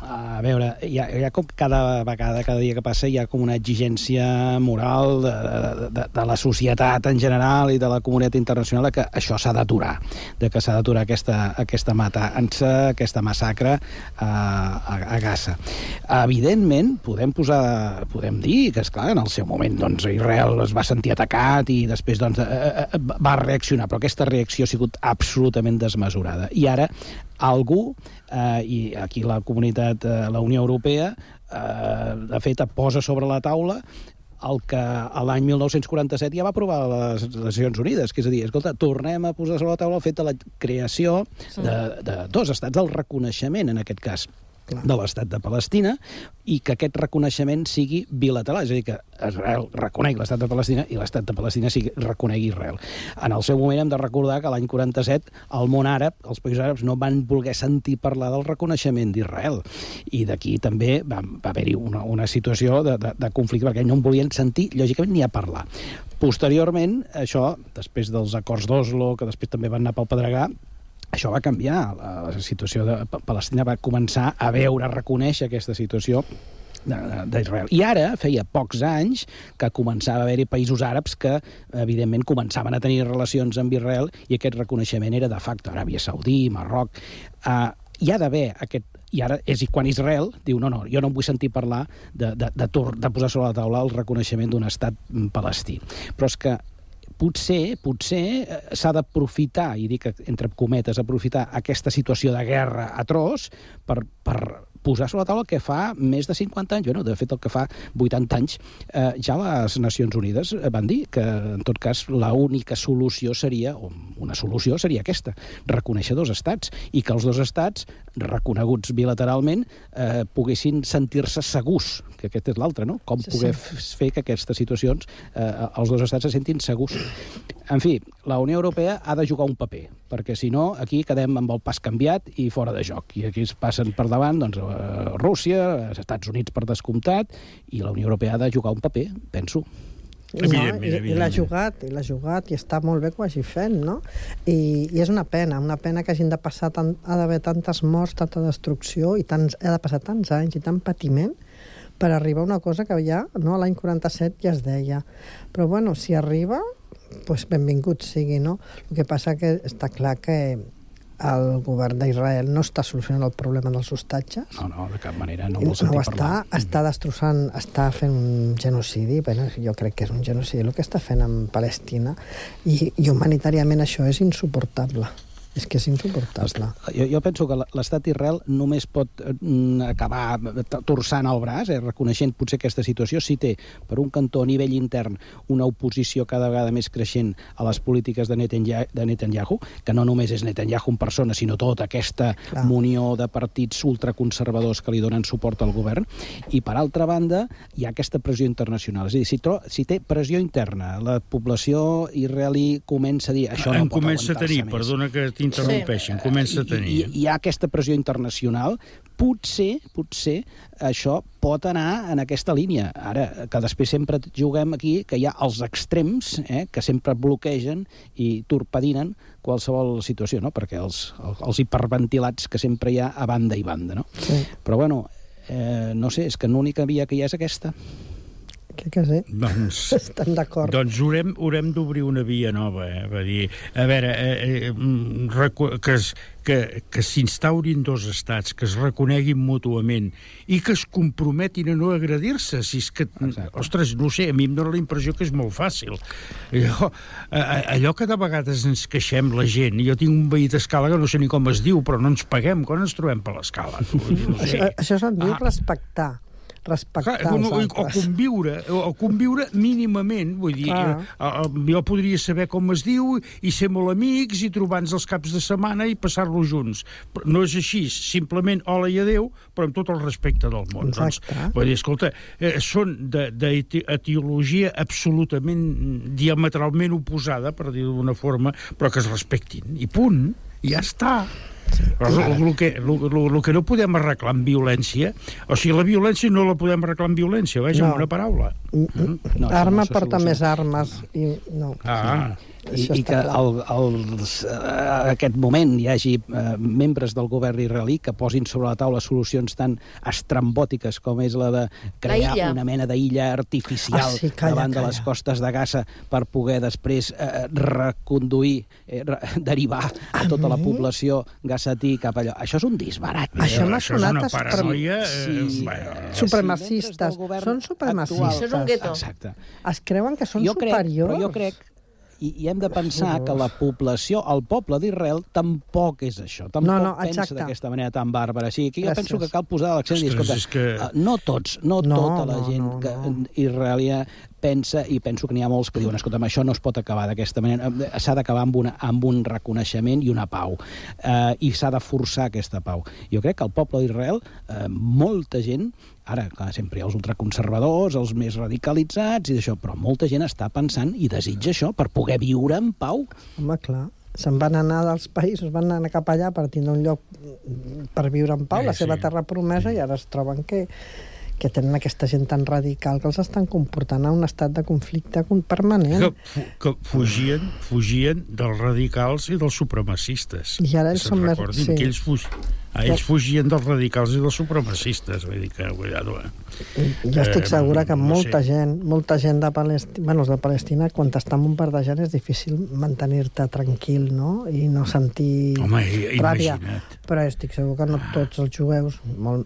A veure, hi ha, hi ha com cada vegada, cada dia que passa, hi ha com una exigència moral de, de, de, de la societat en general i de la comunitat internacional que això s'ha d'aturar, de que s'ha d'aturar aquesta, aquesta matança, aquesta massacre a, a, a Gaza. Evidentment, podem posar, podem dir que, és clar en el seu moment doncs, Israel es va sentir atacat i després doncs, eh, eh, va reaccionar, però aquesta reacció ha sigut absolutament desmesurada. I ara algú, eh, i aquí la comunitat, eh, la Unió Europea, eh, de fet, posa sobre la taula el que a l'any 1947 ja va aprovar les Nacions Unides, que és a dir, escolta, tornem a posar sobre la taula el fet de la creació de, de dos estats, del reconeixement, en aquest cas, de l'estat de Palestina i que aquest reconeixement sigui bilateral, és a dir, que Israel reconegui l'estat de Palestina i l'estat de Palestina sigui, reconegui Israel. En el seu moment hem de recordar que l'any 47 el món àrab, els països àrabs, no van voler sentir parlar del reconeixement d'Israel. I d'aquí també va, va haver-hi una, una situació de, de, de conflicte, perquè no en volien sentir, lògicament, ni a parlar. Posteriorment, això, després dels acords d'Oslo, que després també van anar pel Pedregà, això va canviar. La, la situació de Pa- Palestina va començar a veure, a reconèixer aquesta situació d'Israel. I ara, feia pocs anys, que començava a haver-hi països àrabs que, evidentment, començaven a tenir relacions amb Israel i aquest reconeixement era de facto. Aràbia Saudí, Marroc... Uh, hi ha d'haver aquest i ara és quan Israel diu no, no, jo no em vull sentir parlar de, de, de, de posar sobre la taula el reconeixement d'un estat mm, palestí. Però és que potser, potser eh, s'ha d'aprofitar, i dic entre cometes, aprofitar aquesta situació de guerra atroç per, per posar sobre la taula el que fa més de 50 anys, bueno, de fet el que fa 80 anys, eh, ja les Nacions Unides van dir que, en tot cas, l'única solució seria, o una solució seria aquesta, reconèixer dos estats, i que els dos estats, reconeguts bilateralment, eh, poguessin sentir-se segurs, que aquest és l'altre, no? Com Sí, poder sí. fer que aquestes situacions, eh, els dos estats se sentin segurs. En fi, la Unió Europea ha de jugar un paper, perquè si no, aquí quedem amb el pas canviat i fora de joc. I aquí es passen per davant doncs, eh, Rússia, els Estats Units per descomptat, i la Unió Europea ha de jugar un paper, penso. No, i, i l'ha jugat, i l'ha jugat, i està molt bé que ho hagi fet, no? I, I és una pena, una pena que hagin de passar tant, ha d'haver tantes morts, tanta destrucció, i tants, ha de passar tants anys i tant patiment per arribar a una cosa que ja, no, l'any 47 ja es deia. Però bueno, si arriba, doncs benvingut sigui, no? El que passa que està clar que el govern d'Israel no està solucionant el problema dels hostatges, No, no, de cap manera, no no, vol sentir ho està, parlar. està destrossant, està fent un genocidi, bueno, jo crec que és un genocidi el que està fent amb Palestina, i, i humanitàriament això és insuportable. És que és insuportable. Jo, jo penso que l'estat d'Israel només pot eh, mm, acabar torçant el braç, eh, reconeixent potser aquesta situació, si té, per un cantó a nivell intern, una oposició cada vegada més creixent a les polítiques de Netanyahu, de Netanyahu que no només és Netanyahu en persona, sinó tota aquesta Clar. munió de partits ultraconservadors que li donen suport al govern, i per altra banda hi ha aquesta pressió internacional. És a dir, si, tro si té pressió interna, la població israelí comença a dir això no en pot comença a tenir, més. perdona que t'interrompeixin, Sí. comença a tenir. i, hi ha aquesta pressió internacional, potser, potser això pot anar en aquesta línia. Ara, que després sempre juguem aquí que hi ha els extrems eh, que sempre bloquegen i torpedinen qualsevol situació, no? perquè els, els hiperventilats que sempre hi ha a banda i banda. No? Sí. Però bueno, eh, no sé, és que l'única via que hi ha és aquesta. Crec que sí. Doncs, [LAUGHS] Estem d'acord. doncs haurem, haurem d'obrir una via nova, eh? Va dir, a veure, eh, eh, mm, que, es, que, que s'instaurin dos estats, que es reconeguin mútuament i que es comprometin a no agredir-se. Si és que, Exacte. ostres, no sé, a mi em dóna la impressió que és molt fàcil. Allò, allò que de vegades ens queixem la gent, jo tinc un veí d'escala que no sé ni com es diu, però no ens paguem, quan ens trobem per l'escala? [LAUGHS] No sé. Això, això se'n diu respectar. Respectar Clar, els no, o, altres. conviure, o, o conviure mínimament, vull dir, Clar. eh, eh, jo podria saber com es diu i ser molt amics i trobar-nos els caps de setmana i passar-lo junts. Però no és així, simplement hola i adeu, però amb tot el respecte del món. Exacte. Doncs, vull dir, escolta, eh, són d'etiologia absolutament diametralment oposada, per dir-ho d'una forma, però que es respectin. I punt, ja està. El, el, que, el, el, el que no podem arreglar amb violència, o sigui, la violència no la podem arreglar amb violència, vaja, No. amb una paraula. Mm, No, això Arma no porta soluciona. més armes. I, no. Ah. I, i que al, als, a aquest moment hi hagi eh, membres del govern israelí que posin sobre la taula solucions tan estrambòtiques com és la de crear illa. una mena d'illa artificial Ah, sí, calla, davant de calla. les costes de Gaza per poder després eh, reconduir, eh, re, [LAUGHS] derivar a tota la població gassatí cap allò. Això és un disbarat. Això m'ha Això és sonat una suprem- paranoia... Eh, Sí. bueno, Supremacistes. Són supremacistes. Això és un gueto. Exacte. Es creuen que són jo crec, superiors. però jo crec i, i hem de pensar que la població, el poble d'Israel, tampoc és això. Tampoc No, no, pensa d'aquesta manera tan bàrbara. Així que jo Gràcies. penso que cal posar l'accent i dir, escolta, que- eh, no tots, no, No, tota la no, gent no, que no. israelià pensa, i penso que n'hi ha molts que diuen, escolta, això no es pot acabar d'aquesta manera, Eh, s'ha d'acabar amb, una, amb un reconeixement i una pau, eh, i s'ha de forçar aquesta pau. Jo crec que el poble d'Israel, eh, molta gent, ara, clar, sempre hi ha els ultraconservadors, els més radicalitzats i d'això, però molta gent està pensant i desitja això per poder viure en pau. Home, clar. Se'n van anar dels països, van anar cap allà per tindre un lloc per viure en pau, Eh, la seva sí. terra promesa, i ara es troben que que tenen aquesta gent tan radical que els estan comportant a un estat de conflicte con- permanent. que, que fugien, fugien dels radicals i dels supremacistes. I ara ells són més- sí. Que ells fug... Ells fugien dels radicals i dels supremacistes, vull dir que, cuidado, eh? Jo estic Eh, segura que no molta sé. gent, molta gent de Palestina, bueno, de Palestina, quan t'està bombardejant és difícil mantenir-te tranquil, no? I no sentir Home, i- ràbia. imagina't. Però estic segur que no tots els jueus, molt,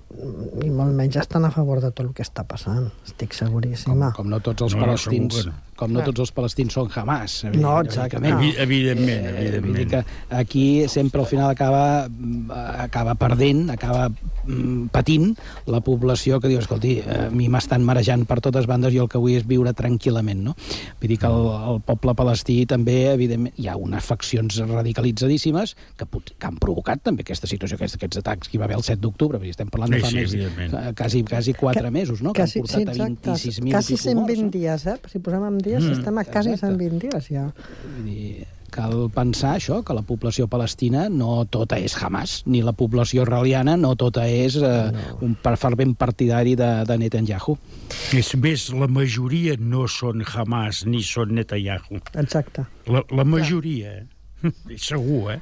i molt menys, estan a favor de tot el que està passant. Estic seguríssima. Com no tots els No, no, palestins, no. Com no tots els palestins són Hamas. No, exacte. Evi- evidentment, Eh, evidentment. Vull dir que aquí sempre al final acaba, mm, acaba perdent, acaba mm, patint la població que diu, escolti, eh, a mi m'estan marejant per totes bandes i el que vull és viure tranquil·lament, no? Vull dir que el, el poble palestí també, evidentment, hi ha unes faccions radicalitzadíssimes que, pot- que han provocat també aquesta situació, aquests, aquests atacs que hi va haver el 7 d'octubre, vull dir, estem parlant de fa sí, més, eh, quasi, quasi 4 mesos, no? Quasi, que han portat sí, a exacte. 26.000 Quasi i pico morts, 120 dies, eh? Si posem en dies, Mm, estem a quasi exacte. 120 dies, ja. Vull dir, cal pensar això, que la població palestina no tota és Hamas, ni la població israeliana no tota és eh, un per- fervent partidari de, de Netanyahu. És més, la majoria no són Hamas ni són Netanyahu. Exacte. La, la majoria, eh? [LAUGHS] segur, eh?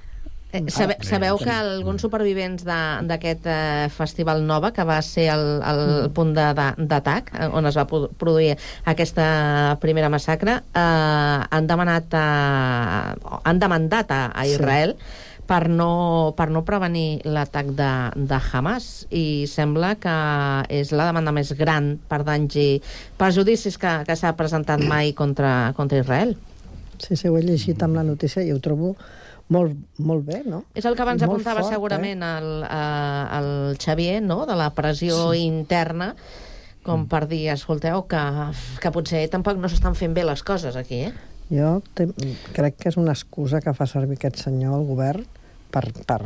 Eh, sabe, sabeu que alguns supervivents de- d'aquest eh, festival Nova, que va ser el, el punt de- de- d'atac, eh, on es va pro- produir aquesta primera massacre, eh, han demanat a, han demandat a, a Sí. Israel per no, per no prevenir l'atac de, de Hamas i sembla que és la demanda més gran per danys i perjudicis que, que s'ha presentat mai contra, contra Israel. Sí, sí, ho he llegit amb la notícia i ho trobo molt, molt bé, no? És el que abans I apuntava fort, segurament el, eh, el Xavier, no?, de la pressió Sí. interna, com per dir, escolteu, que, que potser tampoc no s'estan fent bé les coses aquí, eh? Jo te, crec que és una excusa que fa servir aquest senyor, el govern, per, per,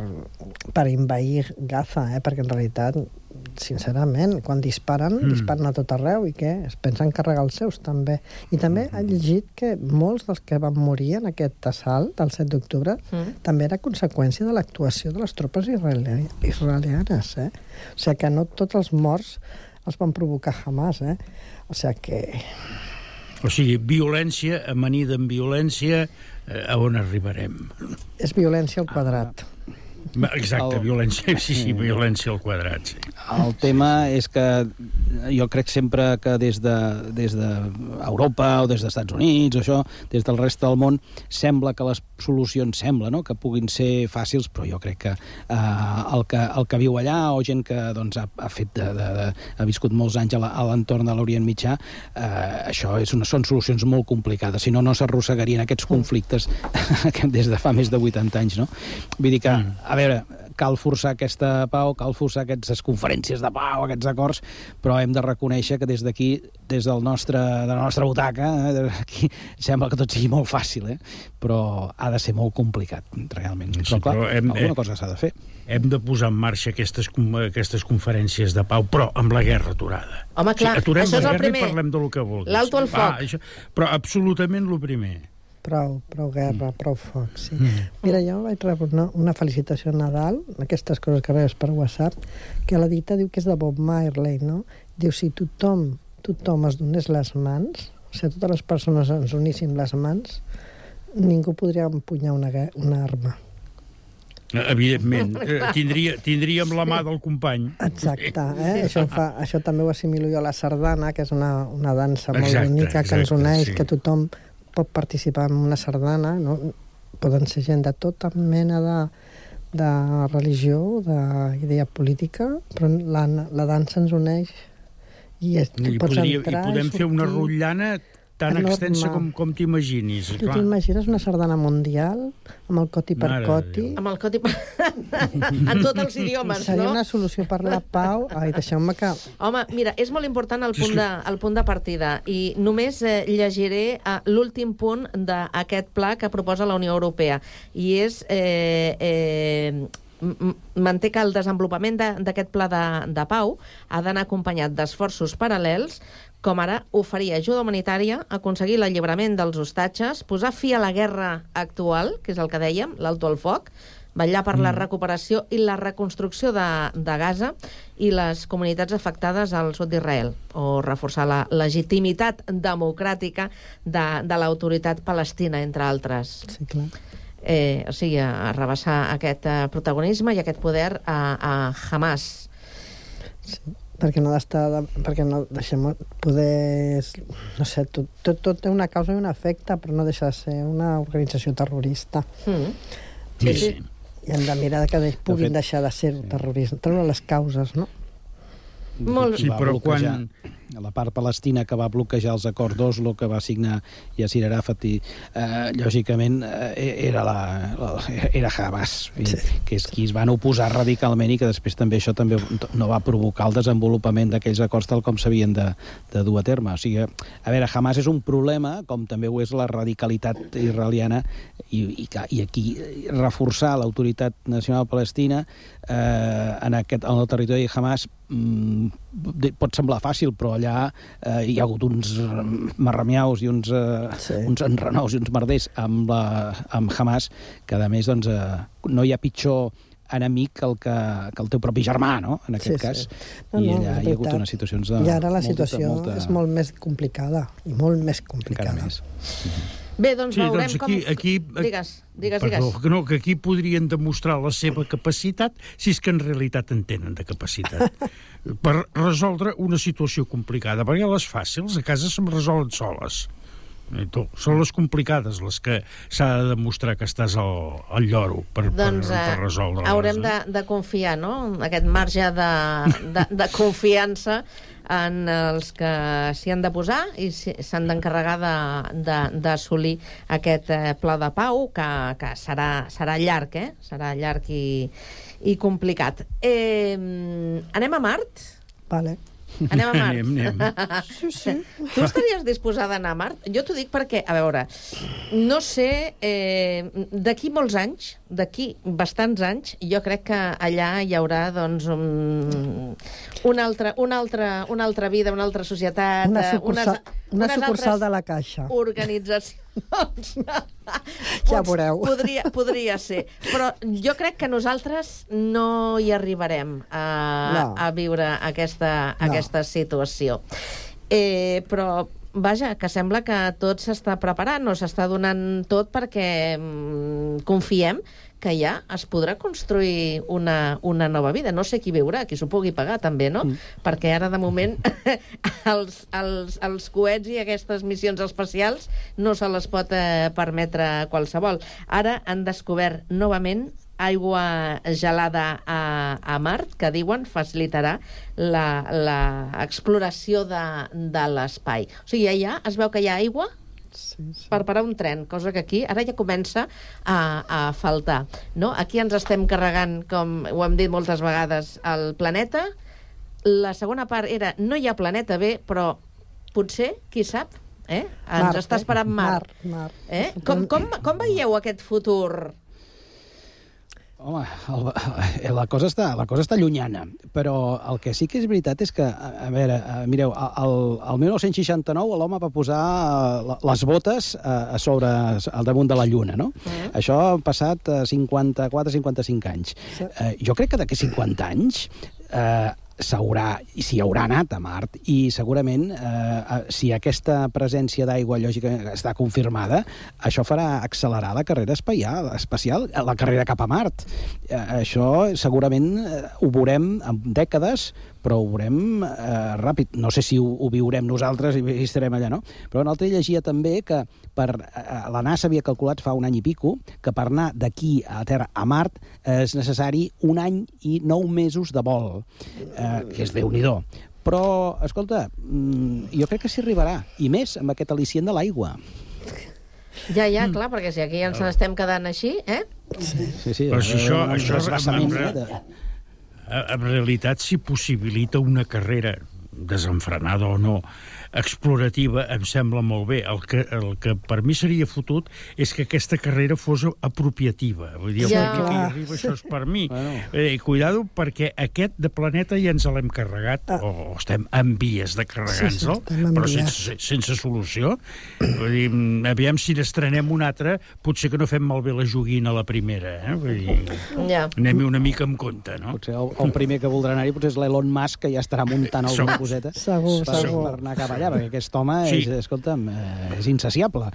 per invair Gaza, eh? perquè en realitat, sincerament, quan disparen, Mm. mm. disparen a tot arreu, i què? Es pensen carregar els seus, també. I també he llegit que molts dels que van morir en aquest assalt del 7 d'octubre Mm. també era conseqüència de l'actuació de les tropes israeli israelianes, eh? O sigui que no tots els morts els van provocar jamás, eh? O sigui que... O sigui, violència amanida amb violència, a on arribarem? És violència al quadrat. Exacte, El- violència, sí, sí, violència al quadrat, sí. El tema és que jo crec sempre que des de, des de Europa o des dels Estats Units o això, des del reste del món, sembla que les solucions sembla no? que puguin ser fàcils, però jo crec que eh, el, que el que viu allà o gent que doncs, ha, ha, fet de, de, de, ha viscut molts anys a l'entorn de l'Orient Mitjà, eh, això és una, són solucions molt complicades, si no, no s'arrossegarien aquests conflictes que [LAUGHS] des de fa més de 80 anys, no? Vull dir que, a veure, cal forçar aquesta pau, cal forçar aquestes conferències de pau, aquests acords, però hem de reconèixer que des d'aquí, des del nostre, de la nostra butaca, eh, aquí, [LAUGHS] sembla que tot sigui molt fàcil, eh? però ha de ser molt complicat, realment. Sí, però, clar, però hem- alguna eh, cosa s'ha de fer. Hem de posar en marxa aquestes, aquestes conferències de pau, però amb la guerra aturada. Home, clar, aturem això és la el guerra primer. i parlem del que vulguis. L'alto al Va, foc. això, però absolutament el primer. Prou, prou guerra, prou foc, sí. Mira, jo vaig rebre una, una felicitació a Nadal, aquestes coses que rebes per WhatsApp, que la dita diu que és de Bob Marley, no? Diu, si tothom, tothom es donés les mans, o sigui, totes les persones ens uníssim les mans, ningú podria empunyar una, una arma. Eh, Evidentment. [LAUGHS] Eh, Tindria, tindríem la mà del company. Exacte, [LAUGHS] eh? això, fa, això també ho assimilo jo a la sardana, que és una, una dansa molt Exacte, bonica que ens uneix, sí. que tothom pot participar en una sardana, no? poden ser gent de tota mena de, de religió, d'idea política, però la, la dansa ens uneix i tu I, podria, entrar I podem fer una sortir. rotllana tan Enorme. extensa com, com t'imaginis. Tu t'imagines una sardana mundial amb el coti per Mare de coti? Amb el coti... [LAUGHS] en tots els idiomes, Seria no? una solució per la pau. Ai, deixeu-me que... Home, mira, és molt important el punt de, el punt de partida i només eh, llegiré eh, l'últim punt d'aquest pla que proposa la Unió Europea i és eh, eh, manté que el desenvolupament de- d'aquest pla de, de pau ha d'anar acompanyat d'esforços paral·lels com ara oferir ajuda humanitària, aconseguir l'alliberament dels hostatges, posar fi a la guerra actual, que és el que dèiem, l'alto al foc, vetllar per la recuperació i la reconstrucció de, de Gaza i les comunitats afectades al sud d'Israel, o reforçar la legitimitat democràtica de, de l'autoritat palestina, entre altres. Sí, clar. eh, o sigui, a rebassar aquest eh, protagonisme i aquest poder a, a Hamas. Perquè no ha d'estar... de- perquè no deixem poder... No sé, tot, tot, tot té una causa i un efecte, però no deixa de ser una organització terrorista. Mm. Sí, sí. I hem de mirar que ells puguin fet, deixar de ser terrorisme, treure les causes, no? Molt Sí, però quan- la part palestina que va bloquejar els acords d'Oslo que va signar Yasser Arafat i eh, lògicament eh, era la, la, era Hamas i, que és qui es van oposar radicalment i que després també això també no va provocar el desenvolupament d'aquells acords tal com s'havien de, de dur a terme. O sigui, a veure, Hamas és un problema com també ho és la radicalitat israeliana i, i, i aquí reforçar l'autoritat nacional palestina eh, en, aquest, en el territori de Hamas mm, pot semblar fàcil, però allà eh, hi ha hagut uns marramiaus i uns, eh, sí. uns enrenaus i uns merders amb, la, amb Hamas, que a més doncs, eh, no hi ha pitjor enemic que el, que, que el teu propi germà, no?, en aquest Sí, cas. sí. No, I no, allà hi ha hagut unes situacions de... I ara la molta- situació molta- és molt més complicada, i molt més complicada. més. Bé, doncs Sí, veurem doncs aquí, com... aquí, Digues, digues, Perdó, digues. que no, que aquí podrien demostrar la seva capacitat si és que en realitat en tenen de capacitat [LAUGHS] per resoldre una situació complicada, perquè les fàcils a casa se'm resolen soles. Tu, són les complicades les que s'ha de demostrar que estàs al, al lloro per, Doncs per, eh, per resoldre haurem de, de confiar, no?, aquest marge de, de, de confiança en els que s'hi han de posar i s'han d'encarregar de- de- d'assolir aquest eh, pla de pau, que, que serà, serà llarg, eh? Serà llarg i, i complicat. Eh, anem a Mart? Vale. Anem a Mart. Anem, anem. Sí, sí. Tu estaries disposada a anar a Mart? Jo t'ho dic perquè, a veure, no sé, eh, d'aquí molts anys, d'aquí bastants anys, jo crec que allà hi haurà, doncs, un, una, altra, una, altra, una altra vida, una altra societat... Una eh, sucursal, una unes sucursal de la Caixa. organitzacions. Ja [LAUGHS] veureu. Podria, podria ser. Però jo crec que nosaltres no hi arribarem a, No. a viure aquesta, No. aquesta situació. Eh, però, vaja, que sembla que tot s'està preparant o s'està donant tot perquè mm, confiem que ja es podrà construir una, una nova vida. No sé qui viurà, qui s'ho pugui pagar també, no? Mm. Perquè ara, de moment, [LAUGHS] els, els, els coets i aquestes missions espacials no se les pot eh, permetre qualsevol. Ara han descobert novament aigua gelada a, a Mart, que diuen facilitarà l'exploració de, de l'espai. O sigui, allà es veu que hi ha aigua Sí, sí. per parar un tren, cosa que aquí ara ja comença a, a faltar. No? Aquí ens estem carregant, com ho hem dit moltes vegades, el planeta. La segona part era no hi ha planeta B, però potser, qui sap, eh? ens Mart, està eh? esperant Mar. Mart, Mart. Eh? Com, com, com veieu aquest futur? Home, el, la, cosa està, la cosa està llunyana, però el que sí que és veritat és que, a, a veure, a, mireu, al, al 1969 l'home va posar eh, les botes a, a sobre, al damunt de la Lluna, no? Mm. Això ha passat eh, 54-55 anys. Eh, jo crec que d'aquí 50 anys eh, s'haurà, i s'hi haurà anat a Mart, i segurament, eh, eh, si aquesta presència d'aigua lògica està confirmada, això farà accelerar la carrera espacial, espacial la carrera cap a Mart. Eh, això segurament eh, ho veurem en dècades, però ho veurem eh, ràpid. No sé si ho, ho viurem nosaltres i, i estarem allà, no? Però un altre llegia també que per, eh, la NASA havia calculat fa un any i pico que per anar d'aquí a Terra a Mart eh, és necessari un any i nou mesos de vol, eh, que és déu nhi Però, escolta, mm, jo crec que s'hi arribarà, i més amb aquest al·licient de l'aigua. Ja, ja, clar, perquè si aquí ens n'estem quedant així, eh? Sí, sí, Però si això, un això transvasament, en, realitat s'hi possibilita una carrera desenfrenada o no, explorativa, em sembla molt bé. El que, el que per mi seria fotut és que aquesta carrera fos apropiativa. Vull dir, Ja. ja. que hi arriba, això és per mi. Bueno. Eh, cuidado, perquè aquest de planeta ja ens l'hem carregat, o estem en vies de carregar-nos-el, Sí, sí, però sense, sense solució. Vull dir, mm, aviam si n'estrenem un altre, potser que no fem malbé la joguina a la primera. Eh? Vull dir, Ja. anem-hi una mica amb compte, no? Potser el, el primer que voldrà anar-hi potser és l'Elon Musk, que ja estarà muntant alguna Segur. coseta Segur, per, segur. per anar cap allà. Treballar, perquè aquest home Sí. és, escolta'm, eh, és insaciable.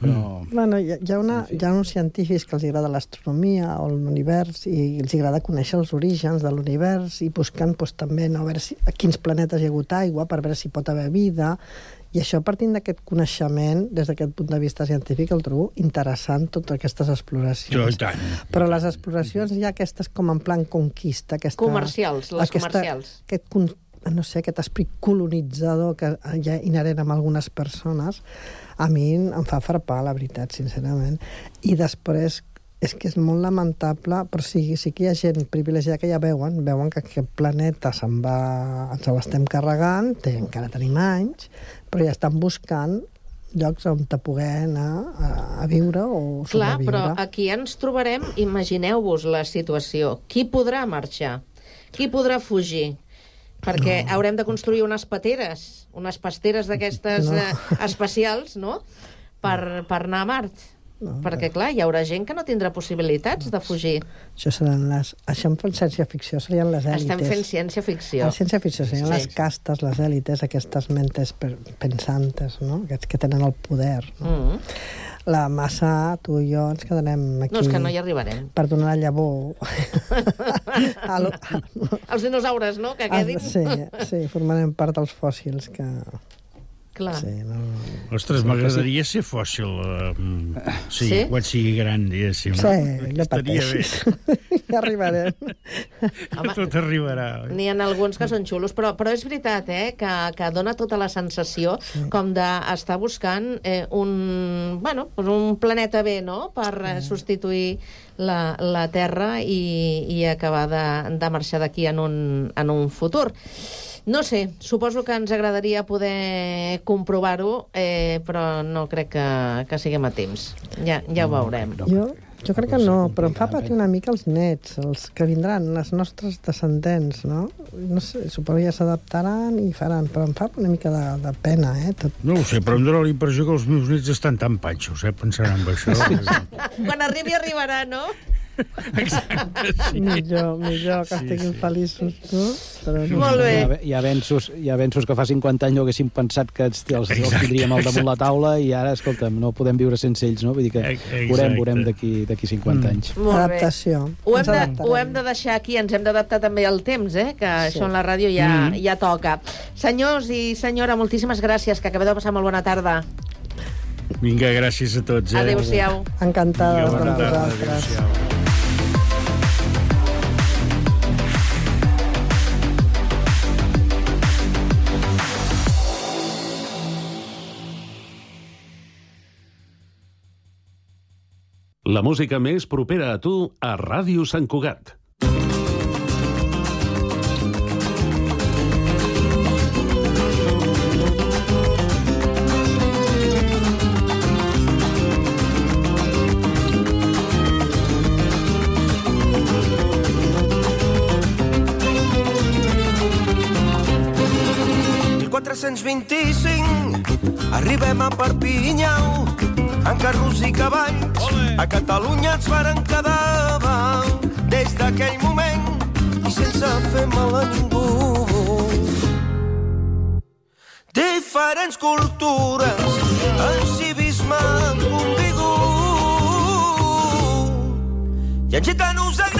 Però... Bueno, hi hi, ha una, hi ha uns científics que els agrada l'astronomia o l'univers i els agrada conèixer els orígens de l'univers i buscant doncs, també no, a veure si, a quins planetes hi ha hagut aigua per veure si pot haver vida i això partint d'aquest coneixement des d'aquest punt de vista científic el trobo interessant totes aquestes exploracions Jo, i tant. però les exploracions hi ha aquestes com en plan conquista aquesta, Comercials, les comercials. aquest, no sé, aquest esperit colonitzador que hi ha inherent amb algunes persones, a mi em fa farpar, la veritat, sincerament. I després és que és molt lamentable, però sí, sí que hi ha gent privilegiada que ja veuen, veuen que aquest planeta se'n va, ens l'estem carregant, té, encara tenim anys, però ja estan buscant llocs on te poder anar a, a viure o Clar, sobreviure. però aquí ens trobarem, imagineu-vos la situació. Qui podrà marxar? Qui podrà fugir? Perquè no. haurem de construir unes pateres, unes pasteres d'aquestes No. eh, especials, no?, per, per anar a Mart. No, Perquè, clar, hi haurà gent que no tindrà possibilitats de fugir. Això seran les... Això en fan ciència-ficció, serien les èlites. Estem fent ciència-ficció. La ciència-ficció serien Sí. les castes, les èlites, aquestes mentes pensantes, no? Aquests que tenen el poder. No? Mm. La massa, tu i jo, ens quedarem aquí... No, és que no hi arribarem. Per donar la llavor. [LAUGHS] Els dinosaures, no?, que Ah, quedin. sí, sí, formarem part dels fòssils que... Clar. Sí, no... Ostres, m'agradaria ser fòssil. Uh, sí, Sí? quan sigui gran, diguéssim. Sí, no Estaria bé. pateixis. [LAUGHS] ja arribarem. [LAUGHS] Home, Tot arribarà. N'hi ha alguns que són xulos, però, però és veritat eh, que, que dona tota la sensació sí. com d'estar buscant eh, un, bueno, un planeta B no? per eh, substituir la, la Terra i, i acabar de, de marxar d'aquí en, un, en un futur. No sé, suposo que ens agradaria poder comprovar-ho, eh, però no crec que, que siguem a temps. Ja, ja ho veurem. Jo, jo crec que no, però em fa patir una mica els nets, els que vindran, els nostres descendents, no? No sé, suposo que ja s'adaptaran i faran, però em fa una mica de, de pena, eh? Tot. No ho sé, però em dóna la impressió que els meus nets estan tan panxos, eh, pensant en això. [LAUGHS] Quan arribi, arribarà, no? [LAUGHS] Millor, millor que estiguin feliços, no? Però no Molt bé. Hi ha, avenços, hi ha avenços que fa 50 anys no haguéssim pensat que els, els, els tindríem al damunt la taula i ara, escolta'm, no podem viure sense ells, no? Vull dir que veurem, veurem d'aquí d'aquí 50 anys. Molt. Adaptació. Ho hem, de, ho hem de deixar aquí, ens hem d'adaptar també al temps, eh? que Sí. això en la ràdio ja, Mm. ja toca. Senyors i senyora, moltíssimes gràcies, que acabeu de passar molt bona tarda. Vinga, gràcies a tots. Eh? Adéu-siau. Encantada Vinga, bona amb tarda, vosaltres. adéu-siau. La música més propera a tu a Ràdio Sant Cugat. El 425 arribem a Perpinyau en carros i cavalls a Catalunya ens varen quedar des d'aquell moment i sense fer mal a ningú. Diferents cultures en civisme han convigut i en gitanos a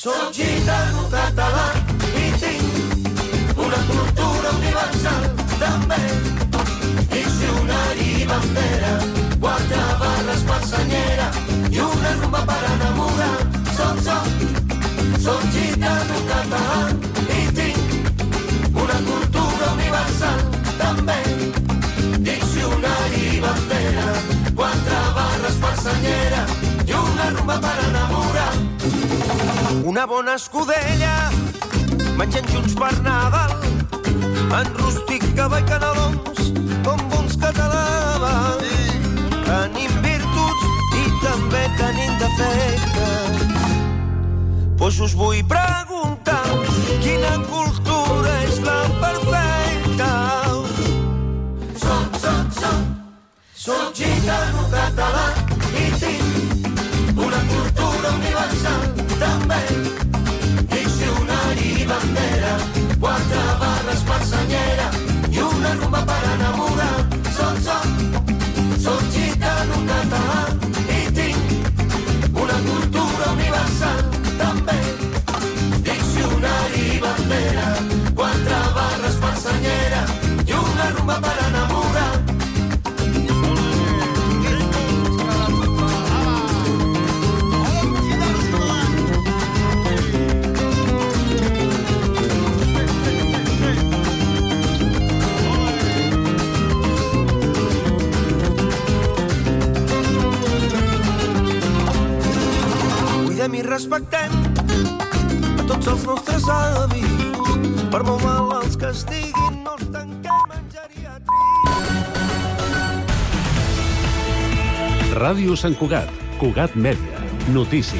Soc gitano català i tinc una cultura universal també. Diccionari i bandera quatre barres per senyera i una rumba per enamorar soc, soc, soc gitano català Una bona escudella, mengem junts per Nadal, en rústic cavall i com bons catalans. Tenim virtuts i també tenim defectes. Pues us vull preguntar quina cultura és la perfecta. Som, som, som, som gitano català i tinc una cultura universal també. Diccionari i bandera, quatre barres per senyera i una rumba per enamorar. Soc, soc, soc gitano català i tinc una cultura universal també. Diccionari i bandera, quatre barres per senyera i una rumba per enamorar. Cuidem i respectem a tots els nostres avis. Per molt malalts que estiguin, no els tanquem en geriatria. Ràdio Sant Cugat, Cugat Mèdia, notícies.